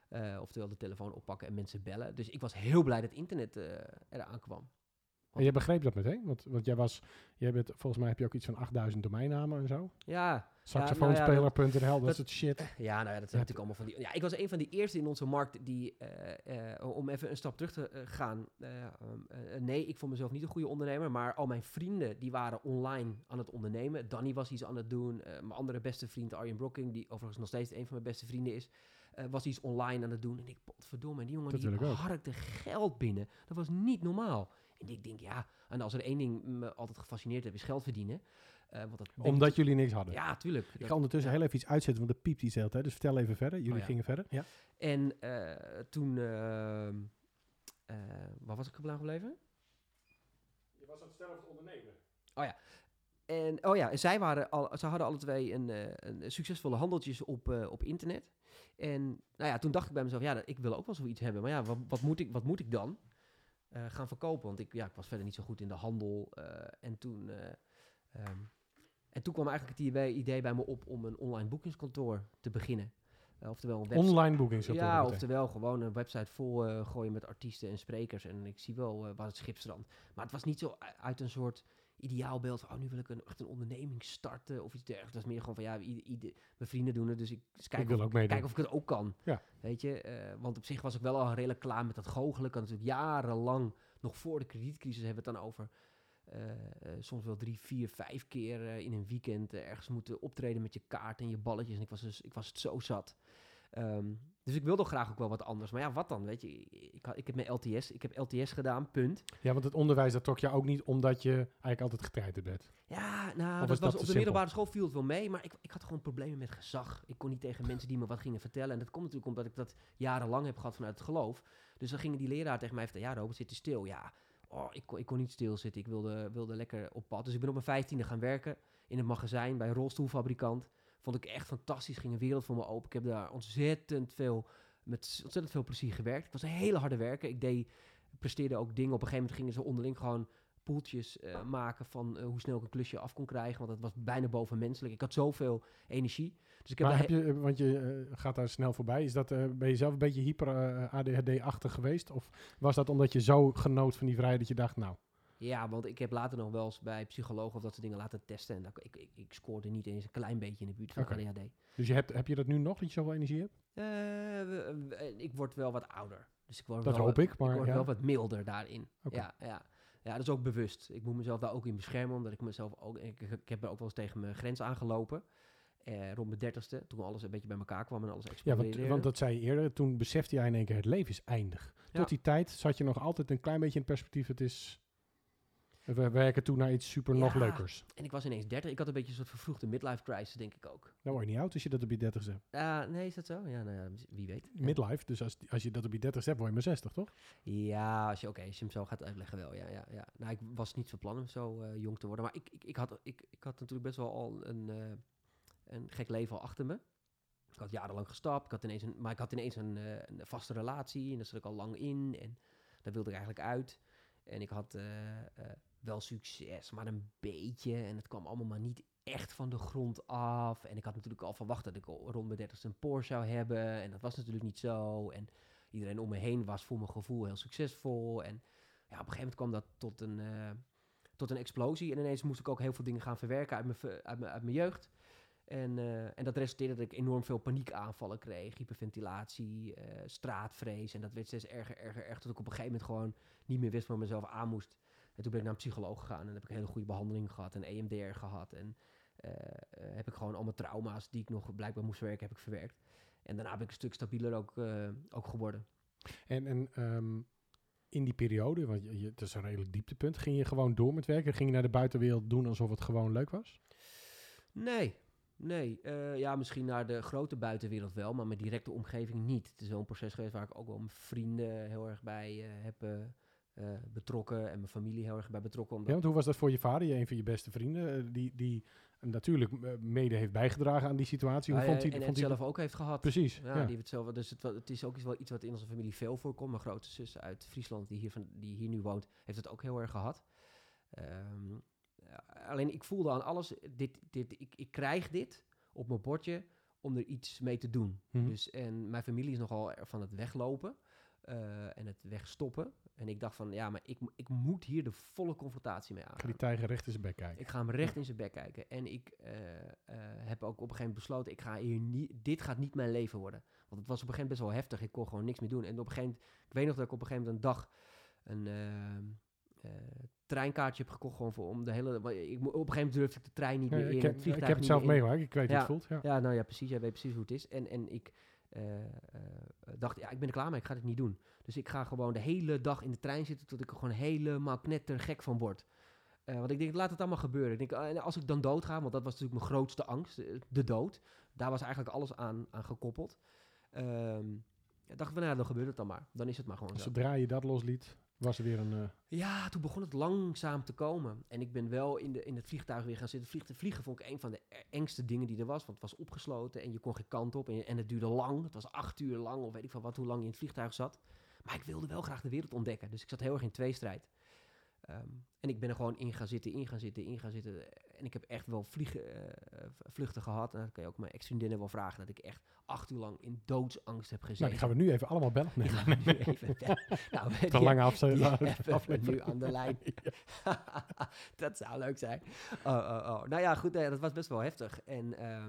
Eh, oftewel de telefoon oppakken en mensen bellen. Dus ik was heel blij dat internet eh, eraan kwam. En je begreep dat meteen? Want, want jij was, jij bent, volgens mij heb je ook iets van 8000 domeinnamen en zo. Ja, Saxofoonspeler.nl, dat, dat- soort shit. ja, nou ja, dat zijn natuurlijk allemaal van die... Ja, ik was een van die eerste in onze markt die... eh, eh, om even een stap terug te eh, gaan. um, nee, ik vond mezelf niet een goede ondernemer. Maar al mijn vrienden, die waren online aan het ondernemen. Danny was iets aan het doen. mijn andere beste vriend, Arjen Brocking... die overigens nog steeds een van mijn beste vrienden is... was iets online aan het doen. En ik, potverdomme, die jongen Dat die harkte geld binnen. Dat was niet normaal. En ik denk, ja... En als er één ding me altijd gefascineerd heeft, is geld verdienen. Eh, want dat ik Omdat jullie niks hadden. Ja, tuurlijk. Ik ga ondertussen heel even iets uitzetten, want dat piept iets de hele. Dus vertel even verder. Jullie Oh ja. gingen verder. Ja. En eh, toen, eh, waar was ik gebleven gebleven? Je was aan het stellen van ondernemen. En oh ja, zij, waren al, ze hadden alle twee een, een succesvolle handeltjes op, op internet. En nou ja, toen dacht ik bij mezelf, ja, ik wil ook wel zoiets hebben. Maar ja, wat, wat, moet, ik, wat moet ik dan eh, gaan verkopen? Want ik, ja, ik was verder niet zo goed in de handel. eh, en, toen, eh, ehm, en toen kwam eigenlijk het idee, bij me op om een online boekingskantoor te beginnen. Oftewel een website. Online boekings. Ja, oftewel gewoon een website vol gooien met artiesten en sprekers. En ik zie wel waar het schip strandt. Maar het was niet zo uit een soort ideaalbeeld van... oh, nu wil ik een, echt een onderneming starten of iets dergelijks. Dat is meer gewoon van, ja, ieder, ieder- mijn vrienden doen het, dus ik Ik kijk, wil of, kijk of ik het ook kan. Ja. Weet je, eh, want op zich was ik wel al redelijk klaar met dat goochelen. Ik had natuurlijk jarenlang, nog voor de kredietcrisis hebben we het dan over... eh, eh, soms wel drie, vier, vijf keer in een weekend ergens moeten optreden met je kaart en je balletjes. En ik was, dus, ik was het zo zat. Ehm, dus ik wilde graag ook wel wat anders. Maar ja, wat dan? Weet je, ik, ik heb mijn LTS. Ik heb LTS gedaan, punt. Ja, want het onderwijs, dat trok je ook niet omdat je eigenlijk altijd getraind bent. Ja, nou, Of dat was op de simpel? middelbare school viel het wel mee. Maar ik, ik had gewoon problemen met gezag. Ik kon niet tegen mensen die me wat gingen vertellen. En dat komt natuurlijk omdat ik dat jarenlang heb gehad vanuit het geloof. Dus dan gingen die leraar tegen mij vertellen... Ja, Robert, zit je stil? Ja, oh, ik, kon, ik kon niet stilzitten. Ik wilde, wilde lekker op pad. Dus ik ben op mijn vijftiende gaan werken in het magazijn bij een rolstoelfabrikant. Vond ik echt fantastisch. Ging een wereld voor me open. Ik heb daar ontzettend veel, met ontzettend veel plezier gewerkt. Ik was een hele harde werker. Ik deed, presteerde ook dingen. Op een gegeven moment gingen ze onderling gewoon poeltjes eh, maken van eh, hoe snel ik een klusje af kon krijgen. Want dat was bijna bovenmenselijk. Ik had zoveel energie. Dus ik heb maar heb je, eh, want je gaat daar snel voorbij. Is dat, ben je zelf een beetje hyper ADHD-achtig geweest? Of was dat omdat je zo genoot van die vrijheid dat je dacht, nou, Ja, want ik heb later nog wel eens bij psychologen of dat soort dingen laten testen. En dat, ik, ik, ik scoorde niet eens een klein beetje in de buurt van Oké. ADHD. dus je hebt, heb je dat nu nog, dat je zoveel energie hebt? Eh, we- ik word wel wat ouder. Dus ik word Dat wel hoop ik, maar word ja. wel wat milder daarin. Ja, ja. ja, dat is ook bewust. Ik moet mezelf daar ook in beschermen, omdat ik mezelf ook... Ik, ik heb er ook wel eens tegen mijn grens aangelopen. Eh, rond mijn dertigste, toen alles een beetje bij elkaar kwam en alles Ja, explodeerde. want, want dat zei je eerder. Toen besefte jij in één keer, het leven is eindig. Ja. Tot die tijd zat je nog altijd een klein beetje in perspectief. Het is, we werken toe naar iets super nog Ja. leukers. En ik was ineens 30. Ik had een beetje een soort vervroegde midlife crisis, denk ik ook. Dan word je niet oud als je dat op je dertigste hebt. Ah, nee, is dat zo? Ja, nou ja, wie weet. Ja. Midlife, dus als, als je dat op je dertigste hebt, word je maar 60, toch? Ja, als je, oké, als je hem zo gaat uitleggen wel, ja, ja, ja. Nou, ik was niet van plan om zo eh, jong te worden, maar ik, ik, ik, had, ik, ik had natuurlijk best wel al een, eh, een gek leven al achter me. Ik had jarenlang gestapt, ik had ineens een, maar ik had ineens een, eh, een vaste relatie en daar zat ik al lang in en daar wilde ik eigenlijk uit. En ik had eh, eh, wel succes, maar een beetje en het kwam allemaal maar niet echt van de grond af. En ik had natuurlijk al verwacht dat ik rond mijn dertigste een Porsche zou hebben en dat was natuurlijk niet zo. En iedereen om me heen was voor mijn gevoel heel succesvol. En ja, op een gegeven moment kwam dat tot een, eh, tot een explosie. En ineens moest ik ook heel veel dingen gaan verwerken uit mijn, uit mijn, uit mijn jeugd. En, eh, en dat resulteerde dat ik enorm veel paniekaanvallen kreeg. Hyperventilatie, eh, straatvrees. En dat werd steeds erger, erger, erger. Tot ik op een gegeven moment gewoon niet meer wist waar mezelf aan moest. En toen ben ik naar een psycholoog gegaan. En heb ik een hele goede behandeling gehad. En EMDR gehad. En eh, eh, heb ik gewoon allemaal trauma's die ik nog blijkbaar moest verwerken, heb ik verwerkt. En daarna ben ik een stuk stabieler ook, eh, ook geworden. En, en ehm, in die periode, want je, je- het is een redelijk dieptepunt, ging je gewoon door met werken? Ging je naar de buitenwereld doen alsof het gewoon leuk was? Nee, nee. Ja, misschien naar de grote buitenwereld wel, maar mijn directe omgeving niet. Het is wel een proces geweest waar ik ook wel mijn vrienden heel erg bij eh, heb eh, eh, betrokken en mijn familie heel erg bij betrokken. Ja, Omdat, want hoe was dat voor je vader, je een van je beste vrienden, eh, die, die natuurlijk eh, mede heeft bijgedragen aan die situatie? Hoe Hij, vond eh, hij, en vond het hij zelf ook heeft gehad. Precies, Ja, ja. die heeft het zelf, dus het, het is ook iets wel iets wat in onze familie veel voorkomt. Mijn grote zus uit Friesland, die hier, van, die hier nu woont, heeft het ook heel erg gehad. Ehm, ja, alleen ik voelde aan alles, dit, dit, ik, ik krijg dit op mijn bordje om er iets mee te doen. Mhm. Dus, en mijn familie is nogal van het weglopen en het wegstoppen. En ik dacht van, ja, maar ik, ik moet hier de volle confrontatie mee Ga aangaan. die tijger recht in zijn bek kijken. Ik ga hem recht in zijn bek kijken. En ik eh, eh, heb ook op een gegeven moment besloten, ik ga hier niet, dit gaat niet mijn leven worden. Want het was op een gegeven moment best wel heftig. Ik kon gewoon niks meer doen. En op een gegeven moment, ik weet nog dat ik op een gegeven moment een dag een eh, treinkaartje heb gekocht. Gewoon voor, om de hele, ik, op een gegeven moment durfde ik de trein niet Ja, meer in. ik, het heb, ik vliegtuig heb het zelf meegemaakt, ik weet hoe Ja. het voelt. Ja. Ja, nou ja, precies. Jij weet precies hoe het is. En, en ik dacht, ja, ik ben er klaar mee, ik ga dit niet doen. Dus ik ga gewoon de hele dag in de trein zitten tot ik er gewoon helemaal knettergek van word. Eh, want ik denk, laat het allemaal gebeuren. Ik denk, en als ik dan dood ga, want dat was natuurlijk mijn grootste angst, eh, de dood. Daar was eigenlijk alles aan, aan gekoppeld. Ehm ja, dacht ik van, nou, dan gebeurt het dan maar. Dan is het maar gewoon zo. Zodra je dat losliet, was er weer een... eh, Ja, toen begon het langzaam te komen. En ik ben wel in, de, in het vliegtuig weer gaan zitten. Vliegen, vliegen vond ik een van de e- engste dingen die er was. Want het was opgesloten en je kon geen kant op. En, en het duurde lang. Het was acht uur lang of weet ik van wat, hoe lang je in het vliegtuig zat. Maar ik wilde wel graag de wereld ontdekken. Dus ik zat heel erg in tweestrijd. Ehm, en ik ben er gewoon in gaan zitten, in gaan zitten, in gaan zitten. En ik heb echt wel vliegen, eh, vluchten gehad. En dat kan je ook mijn ex-vriendinnen wel vragen. Dat ik echt acht uur lang in doodsangst heb gezeten. nou, die gaan we nu even allemaal bellen. Nee, gaan we nu even bellen. nou, te die- lange aflevering. nu aan de lijn. dat zou leuk zijn. Oh, oh, oh. Nou ja, goed, eh, dat was best wel heftig. En, eh,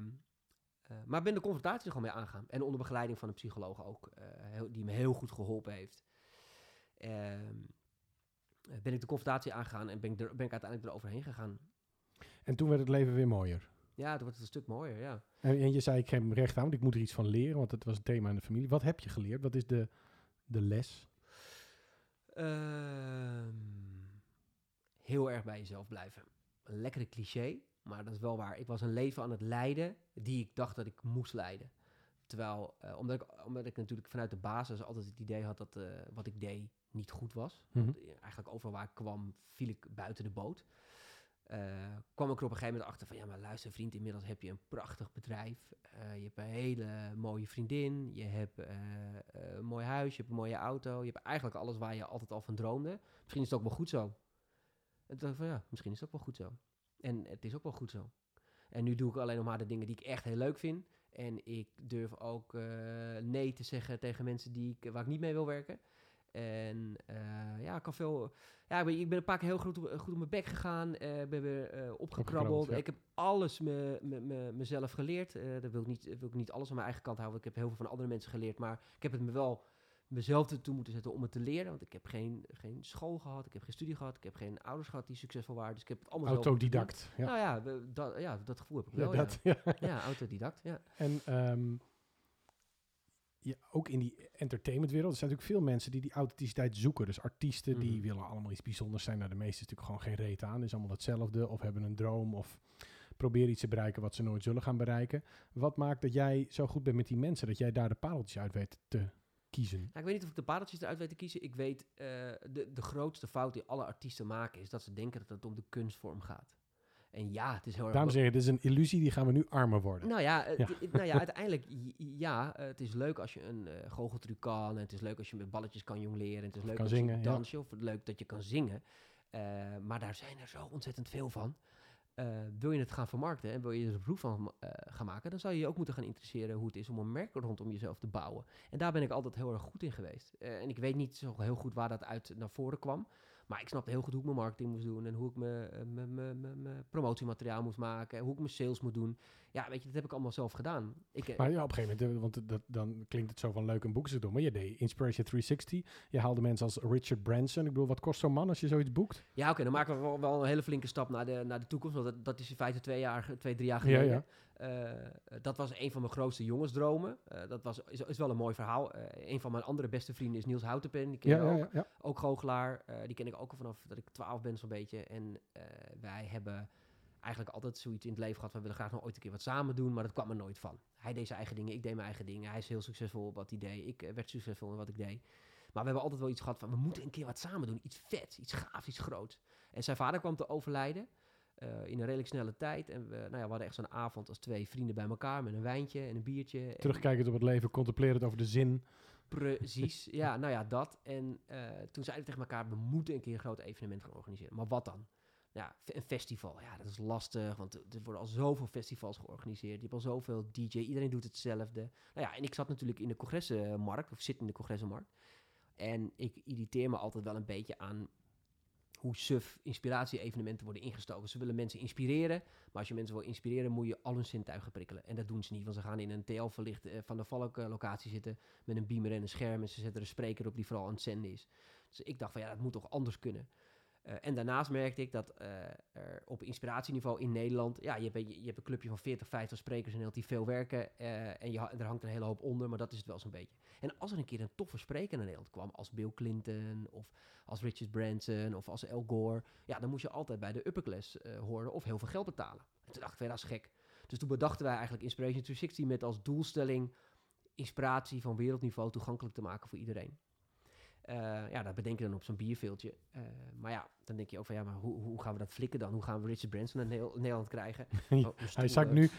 maar ik ben de confrontatie er gewoon mee aangaan. En onder begeleiding van een psycholoog ook, heel- die me heel goed geholpen heeft. Ehm, eh, ben ik de confrontatie aangegaan en ben ik, er, ben ik uiteindelijk eroverheen gegaan. En toen werd het leven weer mooier. Ja, toen wordt het een stuk mooier, ja. En, en je zei, ik hem recht aan, want ik moet er iets van leren, want het was een thema in de familie. Wat heb je geleerd? Wat is de, de les? Ehm, heel erg bij jezelf blijven. Een lekkere cliché, maar dat is wel waar. Ik was een leven aan het leiden die ik dacht dat ik moest leiden. Terwijl, eh, omdat, ik, omdat ik natuurlijk vanuit de basis altijd het idee had dat eh, wat ik deed niet goed was. Mhm. Eh, eigenlijk overal waar ik kwam, viel ik buiten de boot. Eh, kwam ik er op een gegeven moment achter van, ja maar luister vriend, inmiddels heb je een prachtig bedrijf. Eh, je hebt een hele mooie vriendin, je hebt eh, een mooi huis, je hebt een mooie auto. Je hebt eigenlijk alles waar je altijd al van droomde. Misschien is het ook wel goed zo. En toen dacht ik van ja, misschien is dat wel goed zo. En het is ook wel goed zo. En nu doe ik alleen nog maar de dingen die ik echt heel leuk vind. En ik durf ook nee te zeggen tegen mensen die ik, waar ik niet mee wil werken. En eh, ja, ik kan veel. Ja, ik ben, ik ben een paar keer heel goed, op- goed op mijn bek gegaan. eh ben weer eh, opgekrabbeld. Ja. Ik heb alles me, me, me- mezelf geleerd. Dat wil ik, niet, wil ik niet alles aan mijn eigen kant houden. Ik heb heel veel van andere mensen geleerd. Maar ik heb het me wel mezelf ertoe moeten zetten om het te leren. Want ik heb geen, geen school gehad. Ik heb geen studie gehad. Ik heb geen ouders gehad die succesvol waren. Dus ik heb het allemaal. Autodidact. Ja. Nou ja, dat, ja, dat gevoel heb ik wel. dat, ja. ja. ja, autodidact. Ja. En ehm, ja, ook in die entertainmentwereld, er zijn natuurlijk veel mensen die die authenticiteit zoeken. Dus artiesten die Mhm. willen allemaal iets bijzonders zijn. Nou, de meeste is natuurlijk gewoon geen reet aan. Is allemaal hetzelfde. Of hebben een droom of proberen iets te bereiken wat ze nooit zullen gaan bereiken. Wat maakt dat jij zo goed bent met die mensen? Dat jij daar de pareltjes uit weet te kiezen? Nou, ik weet niet of ik de pareltjes eruit weet te kiezen. Ik weet, eh, de, de grootste fout die alle artiesten maken... is dat ze denken dat het om de kunstvorm gaat. En ja, het is heel erg... Dames en heren, dit is een illusie. Die gaan we nu armer worden. Nou ja, het- nou ja uiteindelijk, ja, eh, het is leuk als je een eh goocheltruc kan. En het is leuk als je met balletjes kan jongleren. En het is leuk kan als je ja. dansje. Of leuk dat je kan zingen. Eh, maar daar zijn er zo ontzettend veel van. Eh, wil je het gaan vermarkten en wil je er een beroep van eh, gaan maken, dan zou je je ook moeten gaan interesseren hoe het is om een merk rondom jezelf te bouwen. En daar ben ik altijd heel erg goed in geweest. Eh, en ik weet niet zo heel goed waar dat uit naar voren kwam. Maar ik snapte heel goed hoe ik mijn marketing moest doen en hoe ik mijn, eh, promotiemateriaal moest maken en hoe ik mijn sales moet doen. Ja, weet je, dat heb ik allemaal zelf gedaan. Ik, eh, Maar ja, op een gegeven moment, want dat, dan klinkt het zo van leuk een boek te doen. Maar je deed Inspiration 360. Je haalde mensen als Richard Branson. Ik bedoel, wat kost zo'n man als je zoiets boekt? Ja, oké, dan maken we wel, wel een hele flinke stap naar de, naar de toekomst. Want dat, dat is in feite twee, jaar, twee drie jaar Ja, geleden. Eh, dat was een van mijn grootste jongensdromen. Eh, dat was, is, is wel een mooi verhaal. Een van mijn andere beste vrienden is Niels Houtenpen. Die ken Ja, ja, ook. Ook goochelaar. Die ken ik ook al vanaf dat ik 12 ben zo'n beetje. En wij hebben eigenlijk altijd zoiets in het leven gehad. We willen graag nog ooit een keer wat samen doen. Maar dat kwam er nooit van. Hij deed zijn eigen dingen. Ik deed mijn eigen dingen. Hij is heel succesvol op wat hij deed. Ik eh, werd succesvol in wat ik deed. Maar we hebben altijd wel iets gehad van... We moeten een keer wat samen doen. Iets vet. Iets gaafs. Iets groots. En zijn vader kwam te overlijden. eh, in een redelijk snelle tijd. En we, nou ja, we hadden echt zo'n avond als twee vrienden bij elkaar. Met een wijntje en een biertje. En- Terugkijkend op het leven, contempleren over de zin. Precies, ja, nou ja, dat. En eh, toen zeiden we tegen elkaar, we moeten een keer een groot evenement gaan organiseren. Maar wat dan? Ja, een festival, ja, dat is lastig, want er worden al zoveel festivals georganiseerd. Je hebt al zoveel DJ, iedereen doet hetzelfde. Nou ja, en ik zat natuurlijk in de congressenmarkt, of zit in de congressenmarkt. En ik irriteer me altijd wel een beetje aan hoe suf inspiratie-evenementen worden ingestoken. Ze willen mensen inspireren, maar als je mensen wil inspireren, moet je al hun zintuigen prikkelen. En dat doen ze niet, want ze gaan in een TL-verlicht eh, van de Valk-locatie zitten met een beamer en een scherm en ze zetten een spreker op die vooral aan het zenden is. Dus ik dacht van ja, dat moet toch anders kunnen. Eh, en daarnaast merkte ik dat eh, er op inspiratieniveau in Nederland, ja, je hebt, je hebt een clubje van 40, 50 sprekers in Nederland die veel werken eh, en je, er hangt een hele hoop onder, maar dat is het wel zo'n beetje. En als er een keer een toffe spreker naar Nederland kwam, als Bill Clinton of als Richard Branson of als Al Gore, ja, dan moest je altijd bij de upper class eh, horen of heel veel geld betalen. En toen dacht ik, dat is gek. Dus toen bedachten wij eigenlijk Inspiration 360 met als doelstelling inspiratie van wereldniveau toegankelijk te maken voor iedereen. Eh, ja, dat bedenk je dan op zo'n bierveeltje. Eh, maar ja, dan denk je ook van ja, maar hoe, hoe gaan we dat flikken dan? Hoe gaan we Richard Branson naar Nederland- krijgen? Oh, Hij zakt eh, nu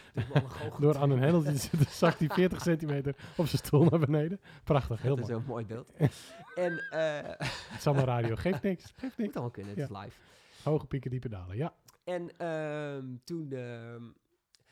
door aan een hendeltje te zitten, zakt hij 40 centimeter op zijn stoel naar beneden. Prachtig, heel Dat is mooi. een mooi beeld. en eh Het is allemaal radio, geeft niks. Geeft moet niks. allemaal kunnen, het is live. Hoge pieken, diepe dalen, ja. En ehm, toen, ehm,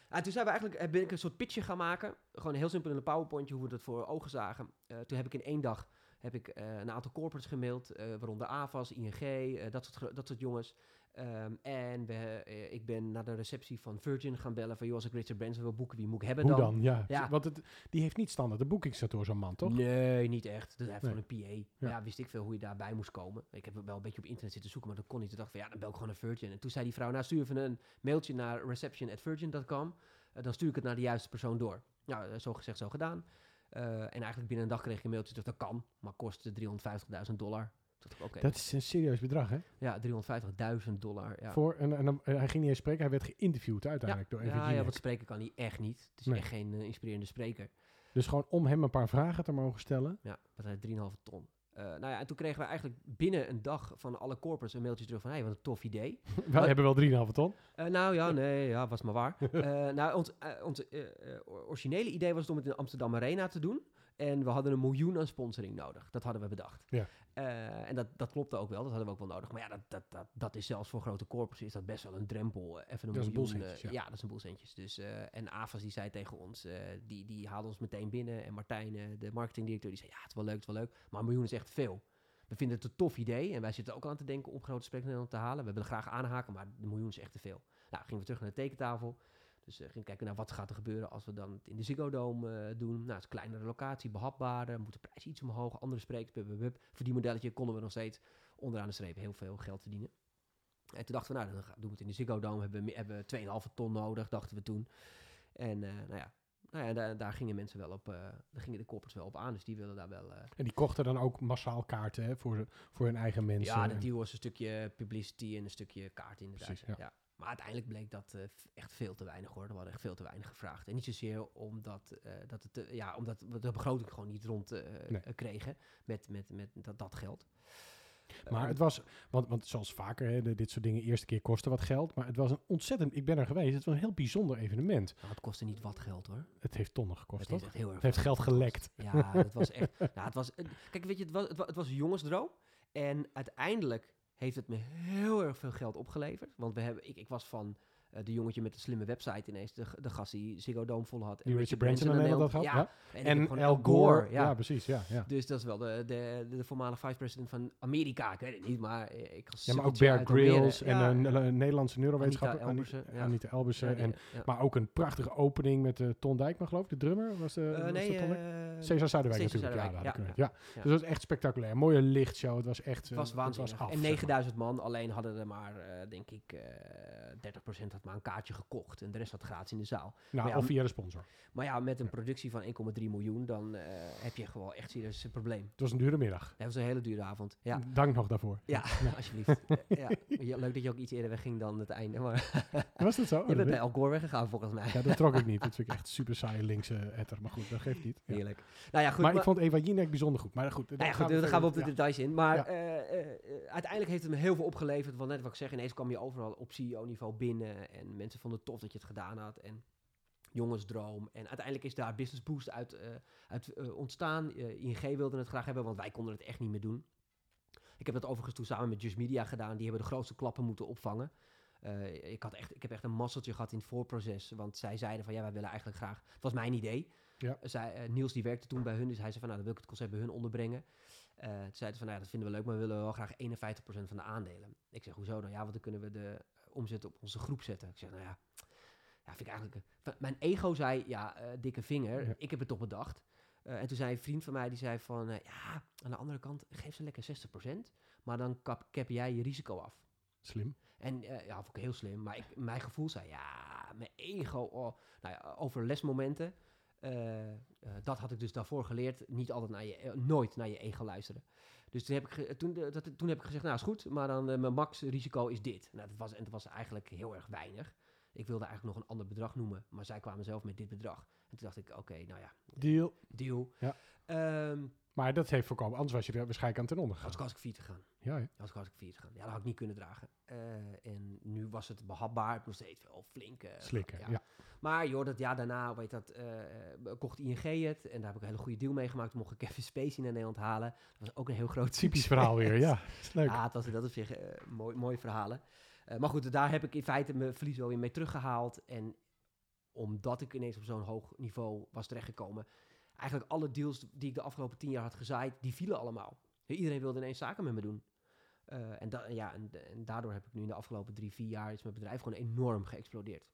ah, toen zijn we eigenlijk, ben ik een soort pitje gaan maken. Gewoon heel simpel in een powerpointje hoe we dat voor ogen zagen. Toen heb ik in één dag heb ik, eh, een aantal corporates gemaild, eh, waaronder AVAS, ING, eh, dat, soort, dat soort jongens. Ehm, en we, ik ben naar de receptie van Virgin gaan bellen van, joh, als ik Richard Branson wil boeken, wie moet ik hebben Hoe dan? dan? Ja. Ja. Want het, die heeft niet standaard de boekingskantoor, zo'n man, toch? Nee, niet echt. Dat heeft Nee. gewoon een PA. Ja. wist ik veel hoe je daarbij moest komen. Ik heb wel een beetje op internet zitten zoeken, maar dat kon niet. Toen dacht ik van, ja, dan bel ik gewoon naar Virgin. En toen zei die vrouw, nou stuur even een mailtje naar reception.virgin.com. Uh, dan stuur ik het naar de juiste persoon door. Nou, zo gezegd, zo gedaan. Eh, en eigenlijk binnen een dag kreeg ik een mailtje terug, dat kan, maar kostte 350.000 dollar. Dacht ik, Dat is een serieus bedrag, hè? ja, 350.000 dollar. Ja. Voor, en, en, en hij ging niet eens spreken, hij werd geïnterviewd uiteindelijk door ja, ja, wat spreken kan hij echt niet. Het is Nee. echt geen eh, inspirerende spreker. Dus gewoon om hem een paar vragen te mogen stellen. Ja, dat is 3,5 ton. Eh, nou ja, en toen kregen we eigenlijk binnen een dag van alle corporates een mailtje terug van... hé, hey, wat een tof idee. Wij Wat? hebben wel 3,5 ton. Eh, nou ja, nee, ja, was maar waar. Eh, nou, ons, ons originele idee was om het in de Amsterdam Arena te doen. En we hadden een miljoen aan sponsoring nodig. Dat hadden we bedacht. Ja. Eh, en dat, dat klopte ook wel. Dat hadden we ook wel nodig. Maar ja, dat, dat, dat, dat is zelfs voor grote corpus is dat best wel een drempel. eh, Even een Dat is een miljoen. eh, ja. ja. dat is een boel centjes. Dus, en Avas die zei tegen ons, die, die haalde ons meteen binnen. En Martijn, de marketingdirecteur, die zei, ja, het is wel leuk, het is wel leuk. Maar een miljoen is echt veel. We vinden het een tof idee. En wij zitten ook aan te denken om grote spreeknederland te halen. We willen graag aanhaken, maar de miljoen is echt te veel. Nou, gingen we terug naar de tekentafel. Dus eh gingen kijken naar wat gaat er gebeuren als we dan het in de Ziggo Dome eh, doen. Nou, het is een kleinere locatie, behapbaarder, moet de prijs iets omhoog, andere sprekers, bub, bub, bub. Voor die modelletje konden we nog steeds onderaan de streep heel veel geld verdienen. En toen dachten we, nou, dan gaan- doen we het in de Ziggo Dome, hebben we, hebben we 2,5 ton nodig, dachten we toen. En eh, nou ja, nou ja daar, daar gingen mensen wel op, daar gingen de corporates wel op aan, dus die willen daar wel... En die kochten dan ook massaal kaarten hè, voor, voor hun eigen mensen. ja, de deal was een stukje publicity en een stukje kaart inderdaad. Precies, ja. ja. Maar uiteindelijk bleek dat eh, echt veel te weinig hoor. Er hadden echt veel te weinig gevraagd. En niet zozeer omdat, eh, dat, het, ja, omdat we de begroting gewoon niet rond eh, Nee. kregen met, met, met dat, dat geld. Maar Eh, het was, want, want zoals vaker, hè, de- dit soort dingen, eerste keer kosten wat geld. Maar het was een ontzettend, ik ben er geweest, het was een heel bijzonder evenement. nou, het kostte niet wat geld hoor. Het heeft tonnen gekost, het heeft heel erg Het heeft geld gelekt. Ja, het was echt. ja, het was, kijk, weet je, het was, het was, het was een jongensdroom. En uiteindelijk heeft het me heel erg veel geld opgeleverd. Want we hebben, ik, ik was van de jongetje met de slimme website ineens, de, de gast die Ziggo Dome vol had. Die Richard Branson Nederland had, Ja, ja. en, En Al Gore, ja. ja. precies, ja. ja. Dus dat is wel de, de, de, voormalige vice-president van Amerika. Ik weet het niet, maar eh, ik als Ja, maar ook Bear. Grylls en een, Nederlandse neurowetenschapper. Anita Elbersen, Anita, Elbersen. en, maar ook een prachtige opening met uh, Ton Dijkman, geloof ik. De drummer was de, Eh, was nee, eh, Cesar Zuiderwijk natuurlijk. Ja, Zuiderwijk, ja. Dus dat was echt spectaculair. Mooie lichtshow. Het was echt... Het was eh, waanzinnig. en zeg 9000 man, alleen hadden er maar, eh, denk ik, eh 30% had maar een kaartje gekocht. En de rest had gratis in de zaal. Nou, ja, of via de sponsor. Maar ja, met een productie van 1,3 miljoen, dan eh, heb je gewoon echt serieus een probleem. Het was een dure middag. Dat was een hele dure avond. Ja, Dank nog daarvoor. ja alsjeblieft. Eh, ja. Leuk dat je ook iets eerder wegging dan het einde. Maar Was dat zo? Je bent bij Al Gore weggegaan volgens mij. Ja, dat trok ik niet. Dat vind ik echt super saaie linkse etter. Maar goed, dat geeft niet. Heerlijk. Nou ja, goed. maar ik vond Eva Jinek bijzonder goed. Maar goed, Nou ja, goed, dan gaan we op de details in. Maar eh, uiteindelijk heeft het me heel veel opgeleverd. Want net wat ik zeg, ineens kwam je overal op CEO-niveau binnen. En mensen vonden het tof dat je het gedaan had. En jongensdroom. En uiteindelijk is daar Business Boost uit, eh, uit eh, ontstaan. Eh, ING wilde het graag hebben, want wij konden het echt niet meer doen. Ik heb dat overigens toen samen met Just Media gedaan. Die hebben de grootste klappen moeten opvangen. Ik, had echt, ik heb echt een masseltje gehad in het voorproces. Want zij zeiden van ja, wij willen eigenlijk graag. Het was mijn idee. Ja. Zij, Niels die werkte toen bij hun. Dus hij zei van nou, dan wil ik het concept bij hun onderbrengen. Toen zeiden ze van nou ja, dat vinden we leuk, maar we willen wel graag 51% van de aandelen. Ik zeg hoezo dan? Ja, want dan kunnen we de eh, omzet op onze groep zetten. Ik zeg nou ja, ja vind ik eigenlijk. Mijn ego zei ja, eh, dikke vinger. Ja. Ik heb het toch bedacht. Eh, en toen zei een vriend van mij die zei van eh, ja, aan de andere kant geef ze lekker 60%, maar dan kap, cap jij je risico af. Slim. En eh, ja, vond ik heel slim. Maar ik, mijn gevoel zei, ja, mijn ego. Oh. Nou ja, over lesmomenten. dat had ik dus daarvoor geleerd. Niet altijd naar je, nooit naar je ego luisteren. Dus toen heb ik, toen, de- dat, toen heb ik gezegd, nou is goed, maar dan eh, mijn max risico is dit. Nou, dat was, en dat was eigenlijk heel erg weinig. Ik wilde eigenlijk nog een ander bedrag noemen, maar zij kwamen zelf met dit bedrag. En toen dacht ik, oké, nou ja, Deal. deal. Ja. Ehm, Maar dat heeft voorkomen. Anders was je er waarschijnlijk aan ten onder als gegaan. ik als ik vier te gaan. Ja, ja. Als ik vier gegaan. Ja, dat had ik niet kunnen dragen. Eh, en nu was het behapbaar. Het nog steeds wel flink. eh, Slikken. ja. Ja. Maar joh, dat jaar daarna, weet dat, kocht ING het. En daar heb ik een hele goede deal mee gemaakt. Mocht ik Kevin Spacey naar Nederland halen. Dat was ook een heel groot Typisch verhaal weer. Ja, is leuk. Ja, het was, dat op zich eh, mooi, mooie verhalen. Eh, maar goed, daar heb ik in feite mijn verlies wel weer mee teruggehaald. En omdat ik ineens op zo'n hoog niveau was terechtgekomen... Eigenlijk alle deals die ik de afgelopen tien jaar had gezaaid, die vielen allemaal. Iedereen wilde ineens zaken met me doen. Eh, en, da ja, en, en daardoor heb ik nu in de afgelopen drie, vier jaar... is mijn bedrijf gewoon enorm geëxplodeerd.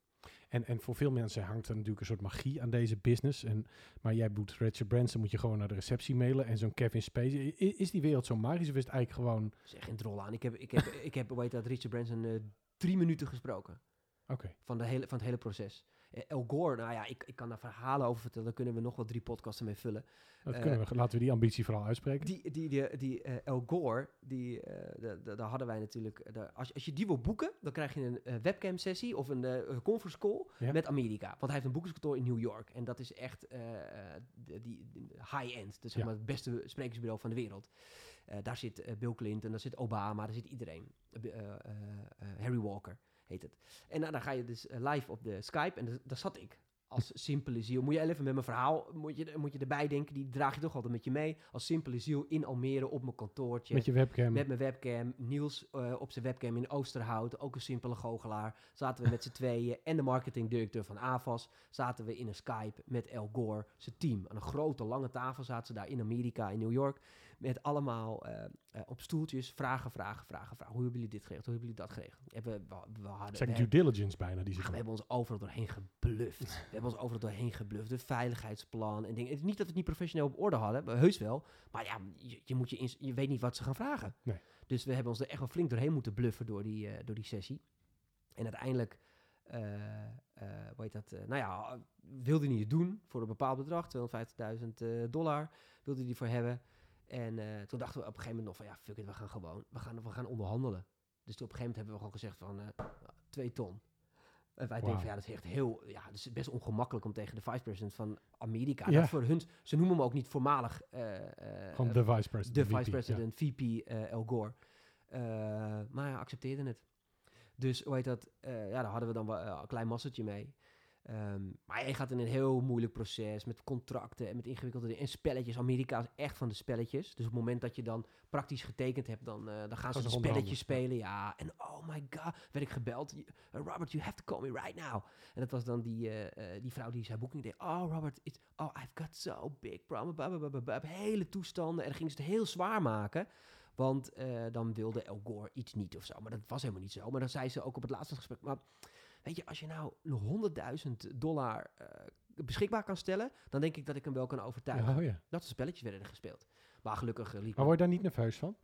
En, en voor veel mensen hangt er natuurlijk een soort magie aan deze business. En, maar jij moet Richard Branson, moet je gewoon naar de receptie mailen. En zo'n Kevin Spacey. Is die wereld zo magisch of is het eigenlijk gewoon... Zeg geen drol aan. Ik heb, ik heb, ik heb heet dat, Richard Branson eh, drie minuten gesproken. Oké. Van, de hele, van het hele proces. Eh, El Gore, nou ja, ik, ik kan daar verhalen over vertellen. Daar kunnen we nog wel drie podcasten mee vullen. Dat Eh, kunnen we, laten we die ambitie vooral uitspreken. Die, die, die, die eh, El Gore, die, da- da- daar hadden wij natuurlijk... als, je- als je die wil boeken, dan krijg je een eh, webcam sessie of een conference call Ja. met Amerika. Want hij heeft een boekingskantoor in New York. En dat is echt die, die- high-end. Dus zeg Ja. maar het beste sprekersbureau van de wereld. Daar zit Bill Clinton, daar zit Obama, daar zit iedereen. Harry Walker heet het. En nou, dan ga je dus eh, live op de Skype en da- daar zat ik. als simpele ziel. Moet je even met mijn verhaal, moet je, moet je erbij denken, die draag je toch altijd met je mee. Als simpele ziel in Almere op mijn kantoortje. Met je webcam. Met mijn webcam. Niels eh, op zijn webcam in Oosterhout. Ook een simpele goochelaar. Zaten we met z'n tweeën. En de marketingdirecteur van AVAS. Zaten we in een Skype met El Gore, zijn team. Aan een grote, lange tafel zaten ze daar in Amerika, in New York. Met allemaal eh, eh, op stoeltjes vragen, vragen, vragen, vragen. Hoe hebben jullie dit geregeld? Hoe hebben jullie dat geregeld? Hebben, we, we, hadden, zijn we due diligence bijna die ze Ach, we hebben ons overal doorheen gebluft. we hebben ons overal doorheen gebluft. De veiligheidsplan en dingen. Het is niet dat we het niet professioneel op orde hadden, maar heus wel. Maar ja, je, je, moet je, ins- je weet niet wat ze gaan vragen. Nee. Dus we hebben ons er echt wel flink doorheen moeten bluffen door die, eh, door die sessie. En uiteindelijk, eh eh, hoe heet dat? nou ja, wilde hij het doen voor een bepaald bedrag, 250.000 eh, dollar, wilde hij voor hebben. En eh, toen dachten we op een gegeven moment nog van, ja, fuck it, we gaan gewoon, we gaan, we gaan onderhandelen. Dus toen op een gegeven moment hebben we gewoon gezegd van, eh, twee ton. En wij denken van, ja, dat is echt heel, ja, dat is best ongemakkelijk om tegen de vice-president van Amerika. Ja. Dat voor hun, ze noemen hem ook niet voormalig eh, Gewoon de vice president. de VP, ja. vice-president, VP El Gore. Maar hij accepteerde het. Dus hoe heet dat? ja, daar hadden we dan wel een klein masseltje mee. Ehm, maar je gaat in een heel moeilijk proces met contracten en met ingewikkelde dingen. En spelletjes. Amerika is echt van de spelletjes. Dus op het moment dat je dan praktisch getekend hebt, dan, eh, dan gaan ze een spelletje spelen. Ja, en oh my god, werd ik gebeld. "You- uh, Robert, you have to call me right now. En dat was dan die, eh, eh, die vrouw die zijn boeking deed. Oh, Robert, it's, oh, I've got so big problem. Hele toestanden. En dan ging ze het heel zwaar maken. Want eh, dan wilde El Gore iets niet of zo. Maar dat was helemaal niet zo. Maar dan zei ze ook op het laatste gesprek. Maar weet je, als je nou een 100.000 dollar eh, beschikbaar kan stellen. dan denk ik dat ik hem wel kan overtuigen. Ja, oh ja. Dat soort spelletjes werden er gespeeld. Maar gelukkig eh, liep. Maar word je daar niet nerveus van?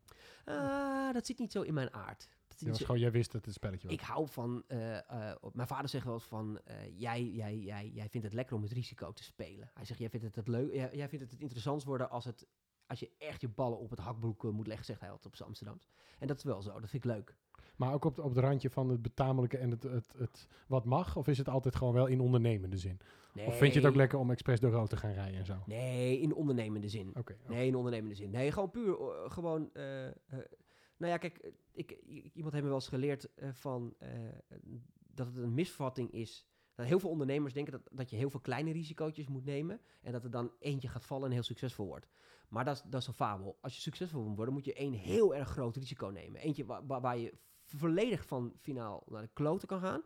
Ah, dat zit niet zo in mijn aard. Dat was zo- gewoon, jij wist dat het een spelletje was. ik hou van. eh, eh, mijn vader zegt wel eens van. eh, jij, jij, jij, jij vindt het lekker om het risico te spelen. Hij zegt: Jij vindt het, het leuk. Jij, jij vindt het het interessant worden als, het, als je echt je ballen op het hakbroek eh, moet leggen, zegt hij altijd op zijn Amsterdams. En dat is wel zo. Dat vind ik leuk. Maar ook op, op het randje van het betamelijke en het, het, het wat mag? Of is het altijd gewoon wel in ondernemende zin? Nee, Of vind je het ook lekker om expres door rood te gaan rijden en zo? Nee, in ondernemende zin. oké. Nee, in ondernemende zin. Nee, gewoon puur. eh, gewoon. eh, nou ja, kijk, ik, iemand heeft me wel eens geleerd van. dat het een misvatting is. Dat heel veel ondernemers denken dat, dat je heel veel kleine risicootjes moet nemen. En dat er dan eentje gaat vallen en heel succesvol wordt. Maar dat is, dat is een fabel. Als je succesvol wil worden, moet je één heel erg groot risico nemen. Eentje waar, waar je volledig van finaal naar de kloten kan gaan.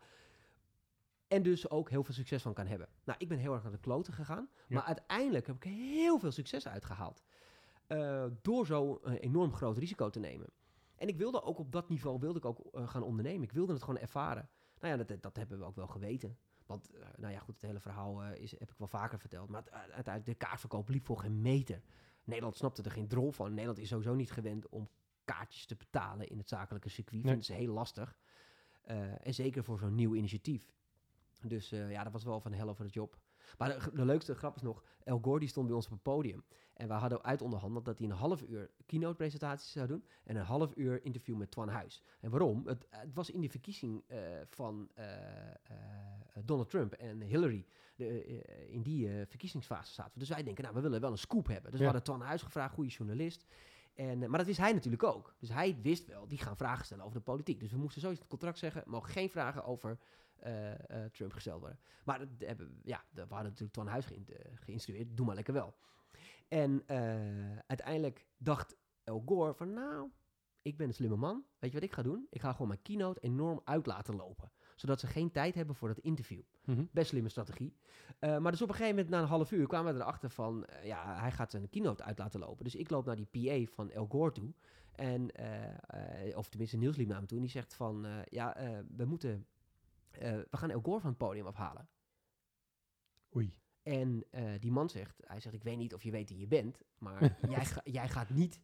En dus ook heel veel succes van kan hebben. Nou, ik ben heel erg naar de kloten gegaan. Ja. Maar uiteindelijk heb ik heel veel succes uitgehaald. Eh, door zo een enorm groot risico te nemen. En ik wilde ook op dat niveau wilde ik ook eh, gaan ondernemen. Ik wilde het gewoon ervaren. Nou ja, dat, dat hebben we ook wel geweten. Want, eh, nou ja, goed, het hele verhaal is, heb ik wel vaker verteld. Maar uiteindelijk, de kaartverkoop liep voor geen meter. Nederland snapte er geen drol van. Nederland is sowieso niet gewend om kaartjes te betalen in het zakelijke circuit. Nee. Vinden ze heel lastig. Eh, en zeker voor zo'n nieuw initiatief. Dus eh, ja, dat was wel van hell over de job. Maar de, de leukste grap is nog, El Gore die stond bij ons op het podium. En we hadden uitonderhandeld dat hij een half uur keynote presentatie zou doen. En een half uur interview met Twan Huis. En waarom? Het, het was in de verkiezing eh, van Donald Trump en Hillary. De, in die verkiezingsfase zaten we. Dus wij denken, nou, we willen wel een scoop hebben. Dus Ja. we hadden Twan Huis gevraagd, goede journalist. En, eh, maar dat wist hij natuurlijk ook. Dus hij wist wel, die gaan vragen stellen over de politiek. Dus we moesten sowieso in het contract zeggen, mogen geen vragen over eh, eh, Trump gesteld worden. Maar dat hebben, ja, we hadden natuurlijk Twan Huis geïn- geïnstrueerd, doe maar lekker wel. En uiteindelijk dacht El Gore van, nou, ik ben een slimme man. Weet je wat ik ga doen? Ik ga gewoon mijn keynote enorm uit laten lopen. Zodat ze geen tijd hebben voor het interview. Mhm. Best slimme strategie. Eh, maar dus op een gegeven moment, na een half uur, kwamen we erachter van... eh, ja, hij gaat zijn keynote uit laten lopen. Dus ik loop naar die PA van El Gore toe. En, eh, of tenminste, Niels liep naar hem toe. En die zegt van, ja, we moeten... we gaan El Gore van het podium afhalen. Oei. En eh, die man zegt, hij zegt, ik weet niet of je weet wie je bent, maar jij, ga- jij gaat niet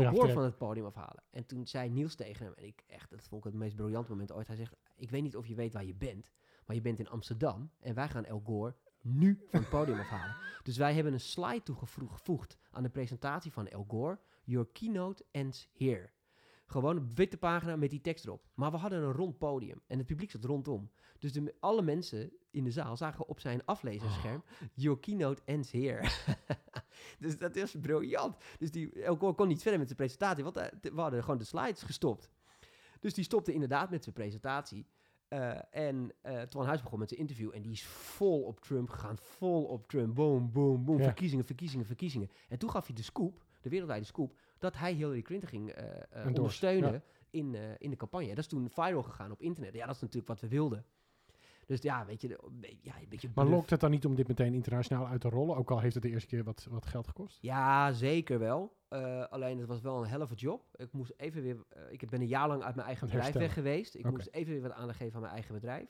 El Gore van het podium afhalen. En toen zei Niels tegen hem, en ik echt, dat vond ik het meest briljante moment ooit. Hij zegt, ik weet niet of je weet waar je bent, maar je bent in Amsterdam en wij gaan El Gore nu van het podium afhalen. Dus wij hebben een slide toegevoegd aan de presentatie van El Gore. Your keynote ends here. Gewoon een witte pagina met die tekst erop. Maar we hadden een rond podium en het publiek zat rondom. Dus de, alle mensen in de zaal zagen op zijn aflezerscherm... Your keynote ends here. dus dat is briljant. Dus die El Gore kon niet verder met zijn presentatie, want eh, we hadden gewoon de slides gestopt. Dus die stopte inderdaad met zijn presentatie. Eh, en eh Twan Huis begon met zijn interview en die is vol op Trump gegaan. Vol op Trump. Boom, boom, boom. Ja. Verkiezingen, verkiezingen, verkiezingen. En toen gaf hij de scoop, de wereldwijde scoop, dat hij Hillary Clinton ging ondersteunen ja. in, in de campagne. Dat is toen viral gegaan op internet. Ja, dat is natuurlijk wat we wilden. Dus ja, weet je, ja, een beetje Maar lokt het dan niet om dit meteen internationaal uit te rollen? Ook al heeft het de eerste keer wat, wat geld gekost? Ja, zeker wel. Eh, alleen het was wel een helft job. Ik moest even weer. eh, ik ben een jaar lang uit mijn eigen bedrijf weg geweest. Ik moest even weer wat aandacht geven aan mijn eigen bedrijf.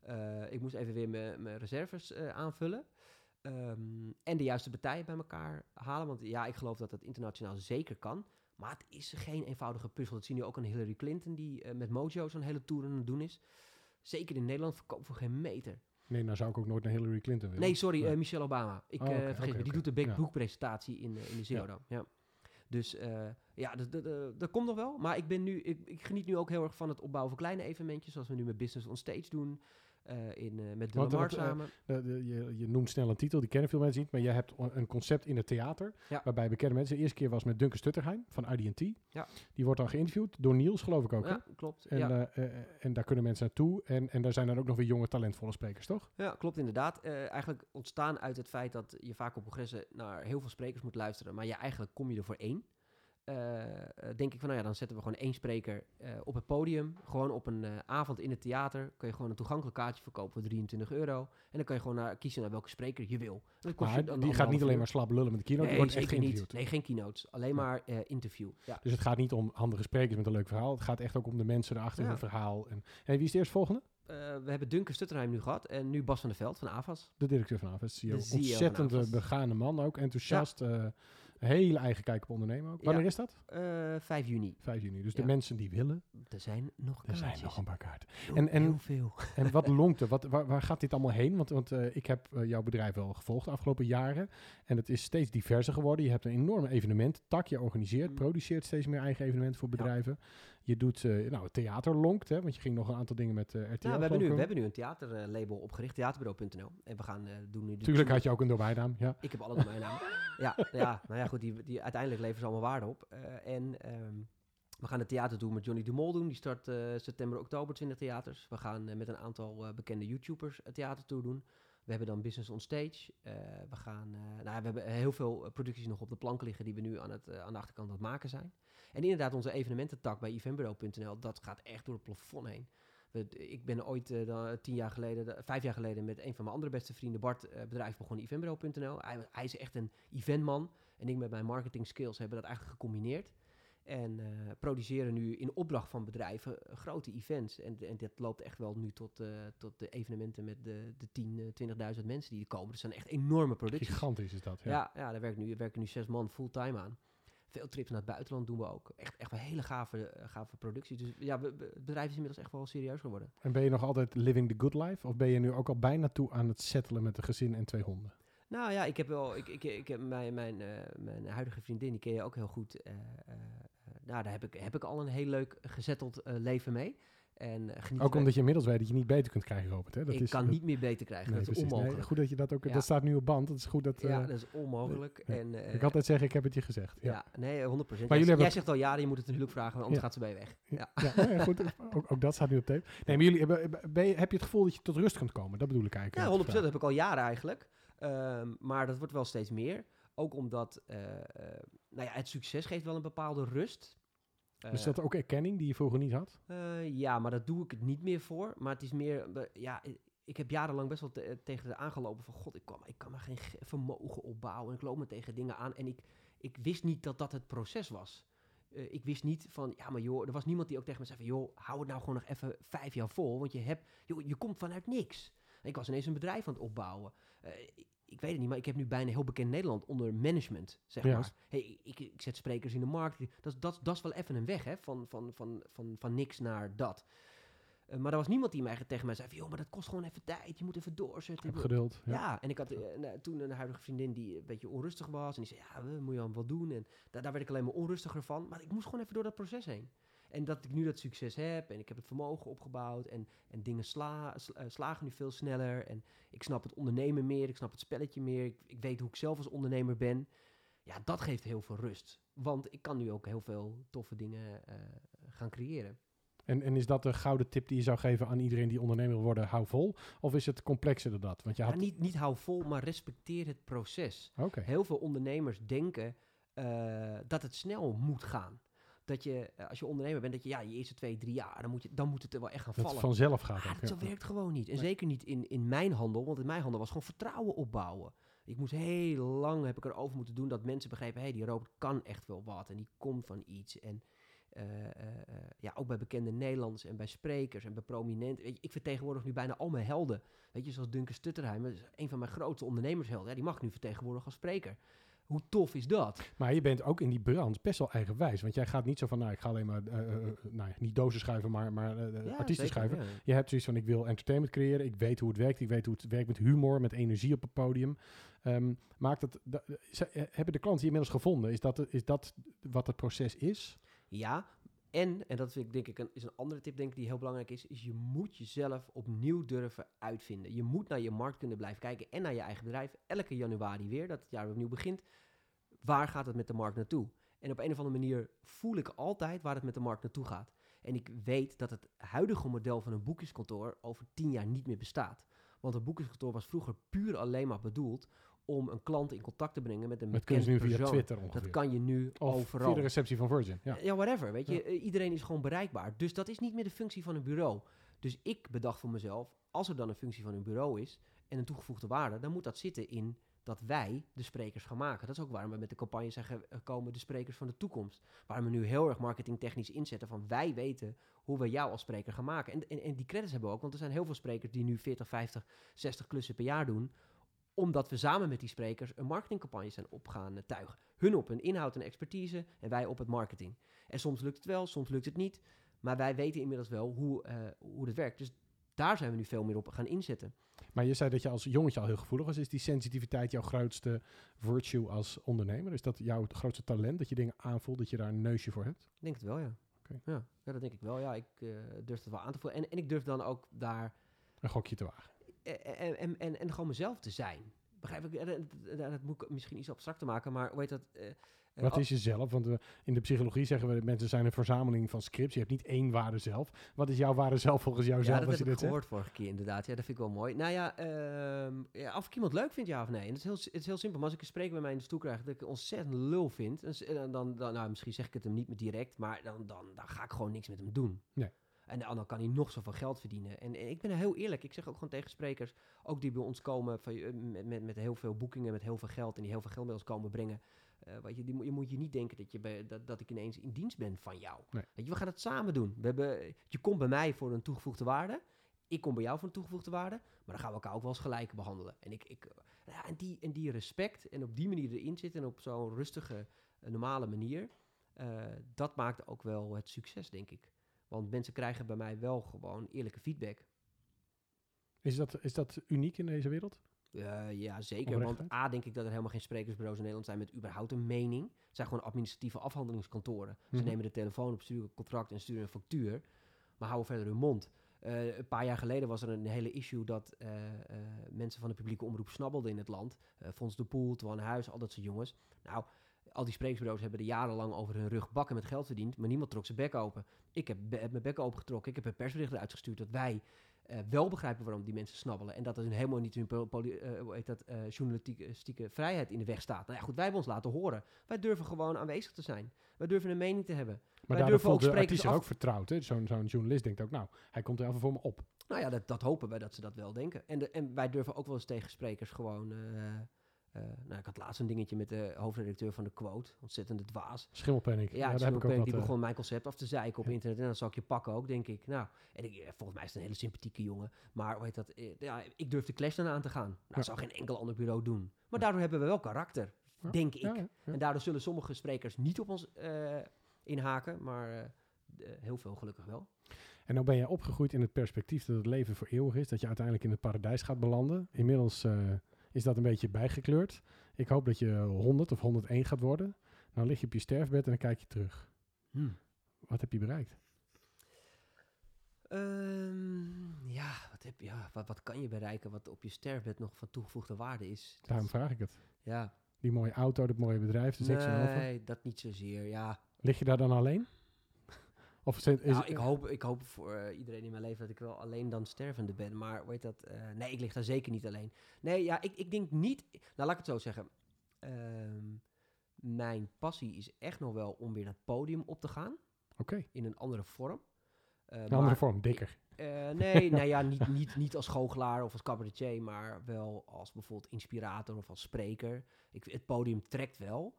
Eh, ik moest even weer mijn reserves aanvullen. Ehm, en de juiste partijen bij elkaar halen. Want ja, ik geloof dat dat internationaal zeker kan. Maar het is geen eenvoudige puzzel. Dat zien we ook aan Hillary Clinton, die met Mojo zo'n hele tour aan het doen is. Zeker in Nederland verkoopt voor geen meter. Nee, nou zou ik ook nooit naar Hillary Clinton willen. Nee, sorry, eh, Michelle Obama. Ik Oh, eh, vergeet me, die doet de big Ja. book presentatie in, eh, in de Zero Ja. Dus ja, dat, dat, dat- dat komt nog wel. Maar ik, ben nu, ik, ik geniet nu ook heel erg van het opbouwen van kleine evenementjes. Zoals we nu met Business on Stage doen. Eh, in, eh, met de eh, samen. Eh, de- je, je noemt snel een titel, die kennen veel mensen niet. Maar jij hebt een concept in het theater. Ja. Waarbij bekende mensen. De eerste keer was met Duncan Stutterheim van IDT. Ja. Die wordt dan geïnterviewd door Niels, geloof ik ook. hè? ja, klopt. En, ja. en daar kunnen mensen naartoe. En, en daar zijn dan ook nog weer jonge, talentvolle sprekers, toch? ja, klopt inderdaad. Eigenlijk ontstaan uit het feit dat je vaak op congressen naar heel veel sprekers moet luisteren. Maar je eigenlijk kom je er voor één. Eh, eh, denk ik van, nou ja, dan zetten we gewoon één spreker eh, op het podium. Gewoon op een avond in het theater. Kun je gewoon een toegankelijk kaartje verkopen voor 23 euro. En dan kan je gewoon naar, kiezen naar welke spreker je wil. Dat kost Maar je die gaat niet alleen maar slap lullen met de keynote. Nee, wordt echt niet. geïnterviewd. Nee, geen keynotes. Alleen maar interview. Ja. Dus het gaat niet om handige sprekers met een leuk verhaal. Het gaat echt ook om de mensen erachter Ja. hun verhaal. En, hey, wie is de eerste volgende? We hebben Duncan Stutterheim nu gehad. En nu Bas van der Veld van AVAS. De directeur van AVS. CEO. CEO Ontzettend AVAS. begane man ook. Enthousiast. Hele eigen kijk op ondernemen ook. Wanneer Ja. is dat? Eh 5 juni. 5 juni. Dus de mensen die willen, Er zijn nog er kaartjes. zijn nog een paar kaarten. Heel, En- en- heel veel. En wat longt er? Wat, waar, waar gaat dit allemaal heen? Want, want eh, ik heb eh, jouw bedrijf wel gevolgd de afgelopen jaren. En het is steeds diverser geworden. Je hebt een enorme evenement. Tak, je organiseert, Mm. produceert steeds meer eigen evenementen voor Ja. Je doet, eh, nou, het theater lonkt, hè? Want je ging nog een aantal dingen met eh RTL. Ja, we hebben, nu, we hebben nu een theaterlabel opgericht, theaterbureau.nl. En we gaan eh, doen nu... Tuurlijk had je ook een domeinnaam, ja. Ik heb alle domeinnaam. ja, ja, nou ja, goed, die, die, uiteindelijk leveren ze allemaal waarde op. En ehm, we gaan het theater doen met Johnny de Mol doen. Die start september, oktober 20 theaters. We gaan met een aantal bekende YouTubers het theatertour doen. We hebben dan Business on Stage. We, gaan, nou, we hebben heel veel producties nog op de plank liggen die we nu aan, het, aan de achterkant aan het maken zijn. En inderdaad, onze evenemententak bij eventbureau.nl, dat gaat echt door het plafond heen. We, ik ben ooit eh, dan, tien jaar geleden, de- vijf jaar geleden, met een van mijn andere beste vrienden, Bart, eh, bedrijf begonnen, eventbureau.nl. Hij, hij is echt een eventman. En ik met mijn marketing skills hebben dat eigenlijk gecombineerd. En eh, produceren nu in opdracht van bedrijven eh, grote events. En, en dit loopt echt wel nu tot, eh, tot de evenementen met de, de 10, eh, 20.000 mensen die er komen. Dat zijn echt enorme producties. Gigantisch is dat, ja. Ja, ja daar, werken nu, werken nu zes man fulltime aan. Veel trips naar het buitenland doen we ook. Echt, echt wel hele gave, eh, gave producties. Dus ja, we, we- het bedrijf is inmiddels echt wel serieus geworden. En ben je nog altijd living the good life? Of ben je nu ook al bijna toe aan het settelen met een gezin en twee honden? Nou ja, ik heb wel. Ik, ik, ik heb mijn, mijn, eh, mijn huidige vriendin, die ken je ook heel goed. eh, nou, daar heb ik, heb ik al een heel leuk gezetteld leven mee. En eh, geniet Ook omdat je inmiddels weet dat je niet beter kunt krijgen, Robert. Hè? Dat ik is, kan dat- niet meer beter krijgen. nee, dat is. Nee, onmogelijk. goed dat je dat ook... Ja. Dat staat nu op band. Dat is goed dat... ja, eh, dat is onmogelijk. ja. En, eh, ik altijd zeggen, ik heb het je gezegd. Ja. ja. nee, 100%. Maar jij, jullie hebben- jij zegt al ja, je moet het natuurlijk vragen, want anders gaat ze bij je weg. Ja, goed. Ook, ook dat staat nu op tape. Nee, maar jullie hebben, ben je, heb je het gevoel dat je tot rust kunt komen? Dat bedoel ik eigenlijk. Ja, met 100% de dat vraag. heb ik al jaren eigenlijk. Ehm, maar dat wordt wel steeds meer. Ook omdat eh, eh, nou ja, het succes geeft wel een bepaalde rust. Dus Eh, dat ook erkenning die je vroeger niet had? eh, ja, maar dat doe ik het niet meer voor. Maar het is meer, eh, ja, ik heb jarenlang best wel te- tegen de aangelopen van... God, ik kan, ik kan maar geen ge- vermogen opbouwen. En ik loop me tegen dingen aan. En ik, ik wist niet dat dat het proces was. Eh, ik wist niet van, ja, maar joh, er was niemand die ook tegen me zei van... joh, hou het nou gewoon nog even vijf jaar vol. Want je, hebt, joh, je komt vanuit niks. En ik was ineens een bedrijf aan het opbouwen. Eh, ik, weet het niet, maar ik heb nu bijna heel bekend Nederland onder management, zeg Ja. maar. Hey, ik, ik zet sprekers in de markt. Dat, is- dat, dat is wel even een weg, hè, van, van, van, van, van niks naar dat. Eh, maar er was niemand die mij, tegen mij zei van... joh, maar dat kost gewoon even tijd. Je moet even doorzetten. Heb geduld. ja. Ja. en ik had eh, nou, toen een huidige vriendin die een beetje onrustig was. En die zei, ja, we moet je wel doen. En daar, daar werd ik alleen maar onrustiger van. Maar ik moest gewoon even door dat proces heen. En dat ik nu dat succes heb en ik heb het vermogen opgebouwd en, en dingen sla, sl- eh, slagen nu veel sneller. En ik snap het ondernemen meer, ik snap het spelletje meer. Ik, ik weet hoe ik zelf als ondernemer ben. Ja, dat geeft heel veel rust. Want ik kan nu ook heel veel toffe dingen eh, gaan creëren. En, en is dat de gouden tip die je zou geven aan iedereen die ondernemer wil worden? Hou vol. Of is het complexer dan dat? Want je Ja, had... niet, niet hou vol, maar respecteer het proces. Heel veel ondernemers denken eh, dat het snel moet gaan. Dat je, eh, als je ondernemer bent, dat je ja, je eerste twee, drie jaar, dan moet, je, dan moet het er wel echt gaan Dat vallen. vanzelf gaat. Ah, ook, dat ja. werkt gewoon niet. En Nee. zeker niet in, in mijn handel, want in mijn handel was gewoon vertrouwen opbouwen. Ik moest heel lang, heb ik erover moeten doen, dat mensen begrepen, hé, hey, die robot kan echt wel wat en die komt van iets. En eh, eh, ja, ook bij bekende Nederlanders en bij sprekers en bij prominenten. Weet je, ik vertegenwoordig nu bijna al mijn helden. Weet je, zoals Duncan Stutterheim, dat is een van mijn grootste ondernemershelden. Ja, die mag ik nu vertegenwoordigen als spreker. Hoe tof is dat? Maar je bent ook in die branche best wel eigenwijs. Want jij gaat niet zo van, nou, ik ga alleen maar, nou ja, niet dozen schuiven, maar, maar Ja, artiesten zeker, schuiven. ja. Je hebt zoiets van, ik wil entertainment creëren. Ik weet hoe het werkt. Ik weet hoe het werkt met humor, met energie op het podium. Ehm, maakt het, da- ze- hebben de klanten je inmiddels gevonden? Is dat, is dat wat het proces is? Ja, en, en dat vind ik denk ik een, is een andere tip denk ik die heel belangrijk is, is je moet jezelf opnieuw durven uitvinden. Je moet naar je markt kunnen blijven kijken en naar je eigen bedrijf. Elke januari weer, dat het jaar opnieuw begint. Waar gaat het met de markt naartoe? En op een of andere manier voel ik altijd waar het met de markt naartoe gaat. En ik weet dat het huidige model van een boekingskantoor over tien jaar niet meer bestaat. Want een boekingskantoor was vroeger puur alleen maar bedoeld om een klant in contact te brengen met een Dat kunnen bekend nu via persoon. Twitter ongeveer. Dat kan je nu of overal. via de receptie van Virgin. Ja. Ja, whatever. Weet je, Ja. Eh, iedereen is gewoon bereikbaar. Dus dat is niet meer de functie van een bureau. Dus ik bedacht voor mezelf, als er dan een functie van een bureau is en een toegevoegde waarde, dan moet dat zitten in dat wij de sprekers gaan maken. Dat is ook waarom we met de campagne zijn gekomen, de sprekers van de toekomst. Waarom we nu heel erg marketingtechnisch inzetten van wij weten hoe we jou als spreker gaan maken. En, en, en die credits hebben we ook, want er zijn heel veel sprekers die nu 40, 50, 60 klussen per jaar doen omdat we samen met die sprekers een marketingcampagne zijn op gaan eh, tuigen. Hun op hun inhoud en expertise en wij op het marketing. En soms lukt het wel, soms lukt het niet. Maar wij weten inmiddels wel hoe, eh hoe het werkt. Dus daar zijn we nu veel meer op gaan inzetten. Maar je zei dat je als jongetje al heel gevoelig was. Is die sensitiviteit jouw grootste virtue als ondernemer? Is dat jouw grootste talent? Dat je dingen aanvoelt, dat je daar een neusje voor hebt? Ik denk het wel. Ja, ja, dat denk ik wel. Ja, ik eh, durf het wel aan te voelen. En, en ik durf dan ook daar Een gokje te wagen. Eh, en, en, en, en gewoon mezelf te zijn. Begrijp ik? Eh, Dat, moet ik misschien iets abstracter maken, maar hoe heet dat? eh, eh, Wat is jezelf? Want eh, in de psychologie zeggen we, mensen zijn een verzameling van scripts. Je hebt niet één ware zelf. Wat is jouw ware zelf volgens jou Ja, zelf dat als heb je ik dit zegt? gehoord vorige keer inderdaad. Ja, dat vind ik wel mooi. Nou ja, ehm, ja, of ik iemand leuk vind, ja of nee. En het is heel, het is heel simpel. Maar als ik een spreker bij mij in de stoel krijg dat ik ontzettend lul vind, dan, dan, dan- nou, misschien zeg ik het hem niet meer direct, maar dan, dan, dan ga ik gewoon niks met hem doen. Nee. En dan, kan hij nog zoveel geld verdienen. En, en ik ben heel eerlijk. Ik zeg ook gewoon tegen sprekers, ook die bij ons komen van, eh, met, met, met heel veel boekingen, met heel veel geld en die heel veel geld bij ons komen brengen. Weet je, die, moet- je moet je niet denken dat, je bij, dat, dat ik ineens in dienst ben van jou. Nee. Weet je, we gaan het samen doen. We hebben, je komt bij mij voor een toegevoegde waarde. Ik kom bij jou voor een toegevoegde waarde. Maar dan gaan we elkaar ook wel eens gelijk behandelen. En, ik, ik, eh, ja, en, die, en die respect en op die manier erin zitten en op zo'n rustige, normale manier. dat maakt ook wel het succes, denk ik. Want mensen krijgen bij mij wel gewoon eerlijke feedback. Is dat, is dat uniek in deze wereld? Eh, ja, zeker. Want? A, denk ik dat er helemaal geen sprekersbureaus in Nederland zijn met überhaupt een mening. Het zijn gewoon administratieve afhandelingskantoren. Ze Mhm. nemen de telefoon op, sturen een contract en sturen een factuur. Maar houden verder hun mond. Eh, een paar jaar geleden was er een hele issue dat eh, mensen van de publieke omroep snabbelden in het land. Fons de Poel, Twan Huis, al dat soort jongens. Nou, al die sprekersbureaus hebben er jarenlang over hun rug bakken met geld verdiend. Maar niemand trok zijn bek open. Ik heb, mijn bek opengetrokken. Ik heb een persbericht eruit gestuurd dat wij eh, wel begrijpen waarom die mensen snabbelen. En dat er helemaal niet hun poli- eh, hoe heet dat, eh, journalistieke vrijheid in de weg staat. Nou ja, goed, wij hebben ons laten horen. Wij durven gewoon aanwezig te zijn. Wij durven een mening te hebben. Maar Wij durven ook sprekers af- ook vertrouwd. hè? Zo'n zo'n journalist denkt ook, nou, hij komt er even voor me op. Nou ja, dat, dat hopen wij dat ze dat wel denken. En, de, en wij durven ook wel eens tegen sprekers gewoon... eh, nou, ik had laatst een dingetje met de hoofdredacteur van de Quote. Ontzettende dwaas. Schimmelpenning. Ja, daar heb ik ook wat... die eh, begon mijn concept af te zeiken op ja. internet. En dan zal ik je pakken ook, denk ik. Nou, en ik, eh, volgens mij is het een hele sympathieke jongen. Maar hoe heet dat? Ja, ik durf de clash dan aan te gaan. Nou, Ja. dat zou geen enkel ander bureau doen. Maar daardoor hebben we wel karakter, Ja, denk ik. ja, ja, ja. En daardoor zullen sommige sprekers niet op ons inhaken. Maar heel veel gelukkig wel. En nou ben je opgegroeid in het perspectief dat het leven voor eeuwig is. Dat je uiteindelijk in het paradijs gaat belanden. Inmiddels is dat een beetje bijgekleurd. Ik hoop dat je 100 of 101 gaat worden. Dan lig je op je sterfbed en dan kijk je terug. Wat heb je bereikt? Ehm, ja, wat, heb, ja wat, wat kan je bereiken wat op je sterfbed nog van toegevoegde waarde is? Dat Daarom vraag ik het. ja, Die mooie auto, dat mooie bedrijf, aan over. nee, dat niet zozeer. Ja, Lig je daar dan alleen? Of is het- is Nou, het- ik, hoop, ik hoop voor eh, iedereen in mijn leven dat ik wel alleen dan stervende ben. Maar weet dat? eh, nee, ik lig daar zeker niet alleen. Nee, ja, ik, ik denk niet. Nou, laat ik het zo zeggen. Ehm, mijn passie is echt nog wel om weer dat podium op te gaan. Oké, In een andere vorm. Eh, een andere vorm, dikker. Nee, nou ja, niet, niet, niet als goochelaar of als cabaretier, maar wel als bijvoorbeeld inspirator of als spreker. Ik, het podium trekt wel,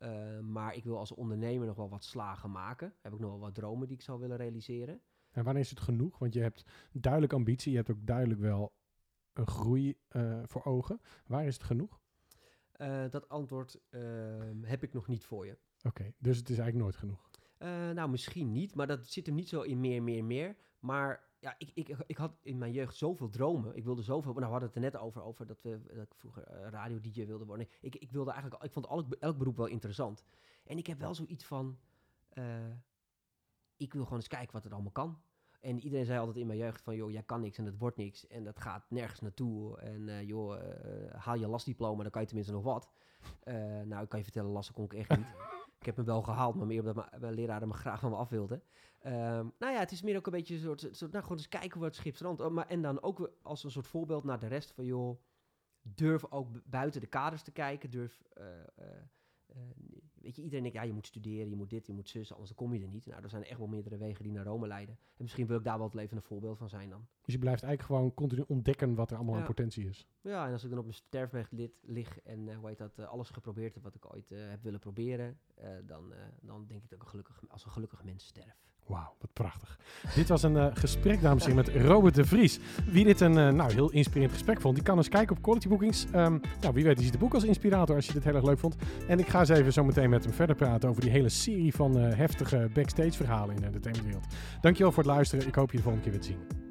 eh, maar ik wil als ondernemer nog wel wat slagen maken. Heb ik nog wel wat dromen die ik zou willen realiseren. En wanneer is het genoeg? Want je hebt duidelijk ambitie, je hebt ook duidelijk wel een groei eh, voor ogen. Waar is het genoeg? Eh, dat antwoord ehm, heb ik nog niet voor je. Oké, dus het is eigenlijk nooit genoeg. Nou, misschien niet, maar dat zit hem niet zo in meer, meer, meer. Maar ja, ik, ik, ik had in mijn jeugd zoveel dromen. Ik wilde zoveel. Nou, we hadden het er net over, over dat, we, dat ik vroeger eh, radio-dj wilde worden. Ik, ik wilde eigenlijk, ik vond elk, elk beroep wel interessant. En ik heb wel zoiets van, eh, ik wil gewoon eens kijken wat het allemaal kan. En iedereen zei altijd in mijn jeugd van, joh, jij kan niks en dat wordt niks. En dat gaat nergens naartoe. En eh, joh, haal je lastdiploma, dan kan je tenminste nog wat. Nou, ik kan je vertellen, lassen kon ik echt niet. ik heb hem wel gehaald, maar meer omdat mijn- leraren me graag van me af wilden. Ehm, nou ja, het is meer ook een beetje een soort, nou gewoon eens kijken waar het schip. Oh, maar, en dan ook als een soort voorbeeld naar de rest van, joh, durf ook bu- buiten de kaders te kijken. Durf, eh, eh, eh, weet je, iedereen denkt, ja, je moet studeren, je moet dit, je moet zus, anders kom je er niet. Nou, er zijn echt wel meerdere wegen die naar Rome leiden. En misschien wil ik daar wel het levende voorbeeld van zijn dan. Dus je blijft eigenlijk gewoon continu ontdekken wat er allemaal aan Ja. potentie is. Ja, en als ik dan op mijn sterfbed lid lig en eh, hoe heet dat, eh, alles geprobeerd heb wat ik ooit eh, heb willen proberen, dan, dan denk ik dat ik een gelukkig, als een gelukkig mens sterf. Wauw, wat prachtig. dit was een eh, gesprek, dames en heren, met Robert de Vries. Wie dit een eh, nou, heel inspirerend gesprek vond, die kan eens kijken op Quality Bookings. Ehm, nou, wie weet, die ziet het boek als inspirator als je dit heel erg leuk vond. En ik ga eens even zo meteen met hem verder praten over die hele serie van eh, heftige backstage verhalen in de entertainmentwereld. Dankjewel voor het luisteren. Ik hoop je de volgende keer weer te zien.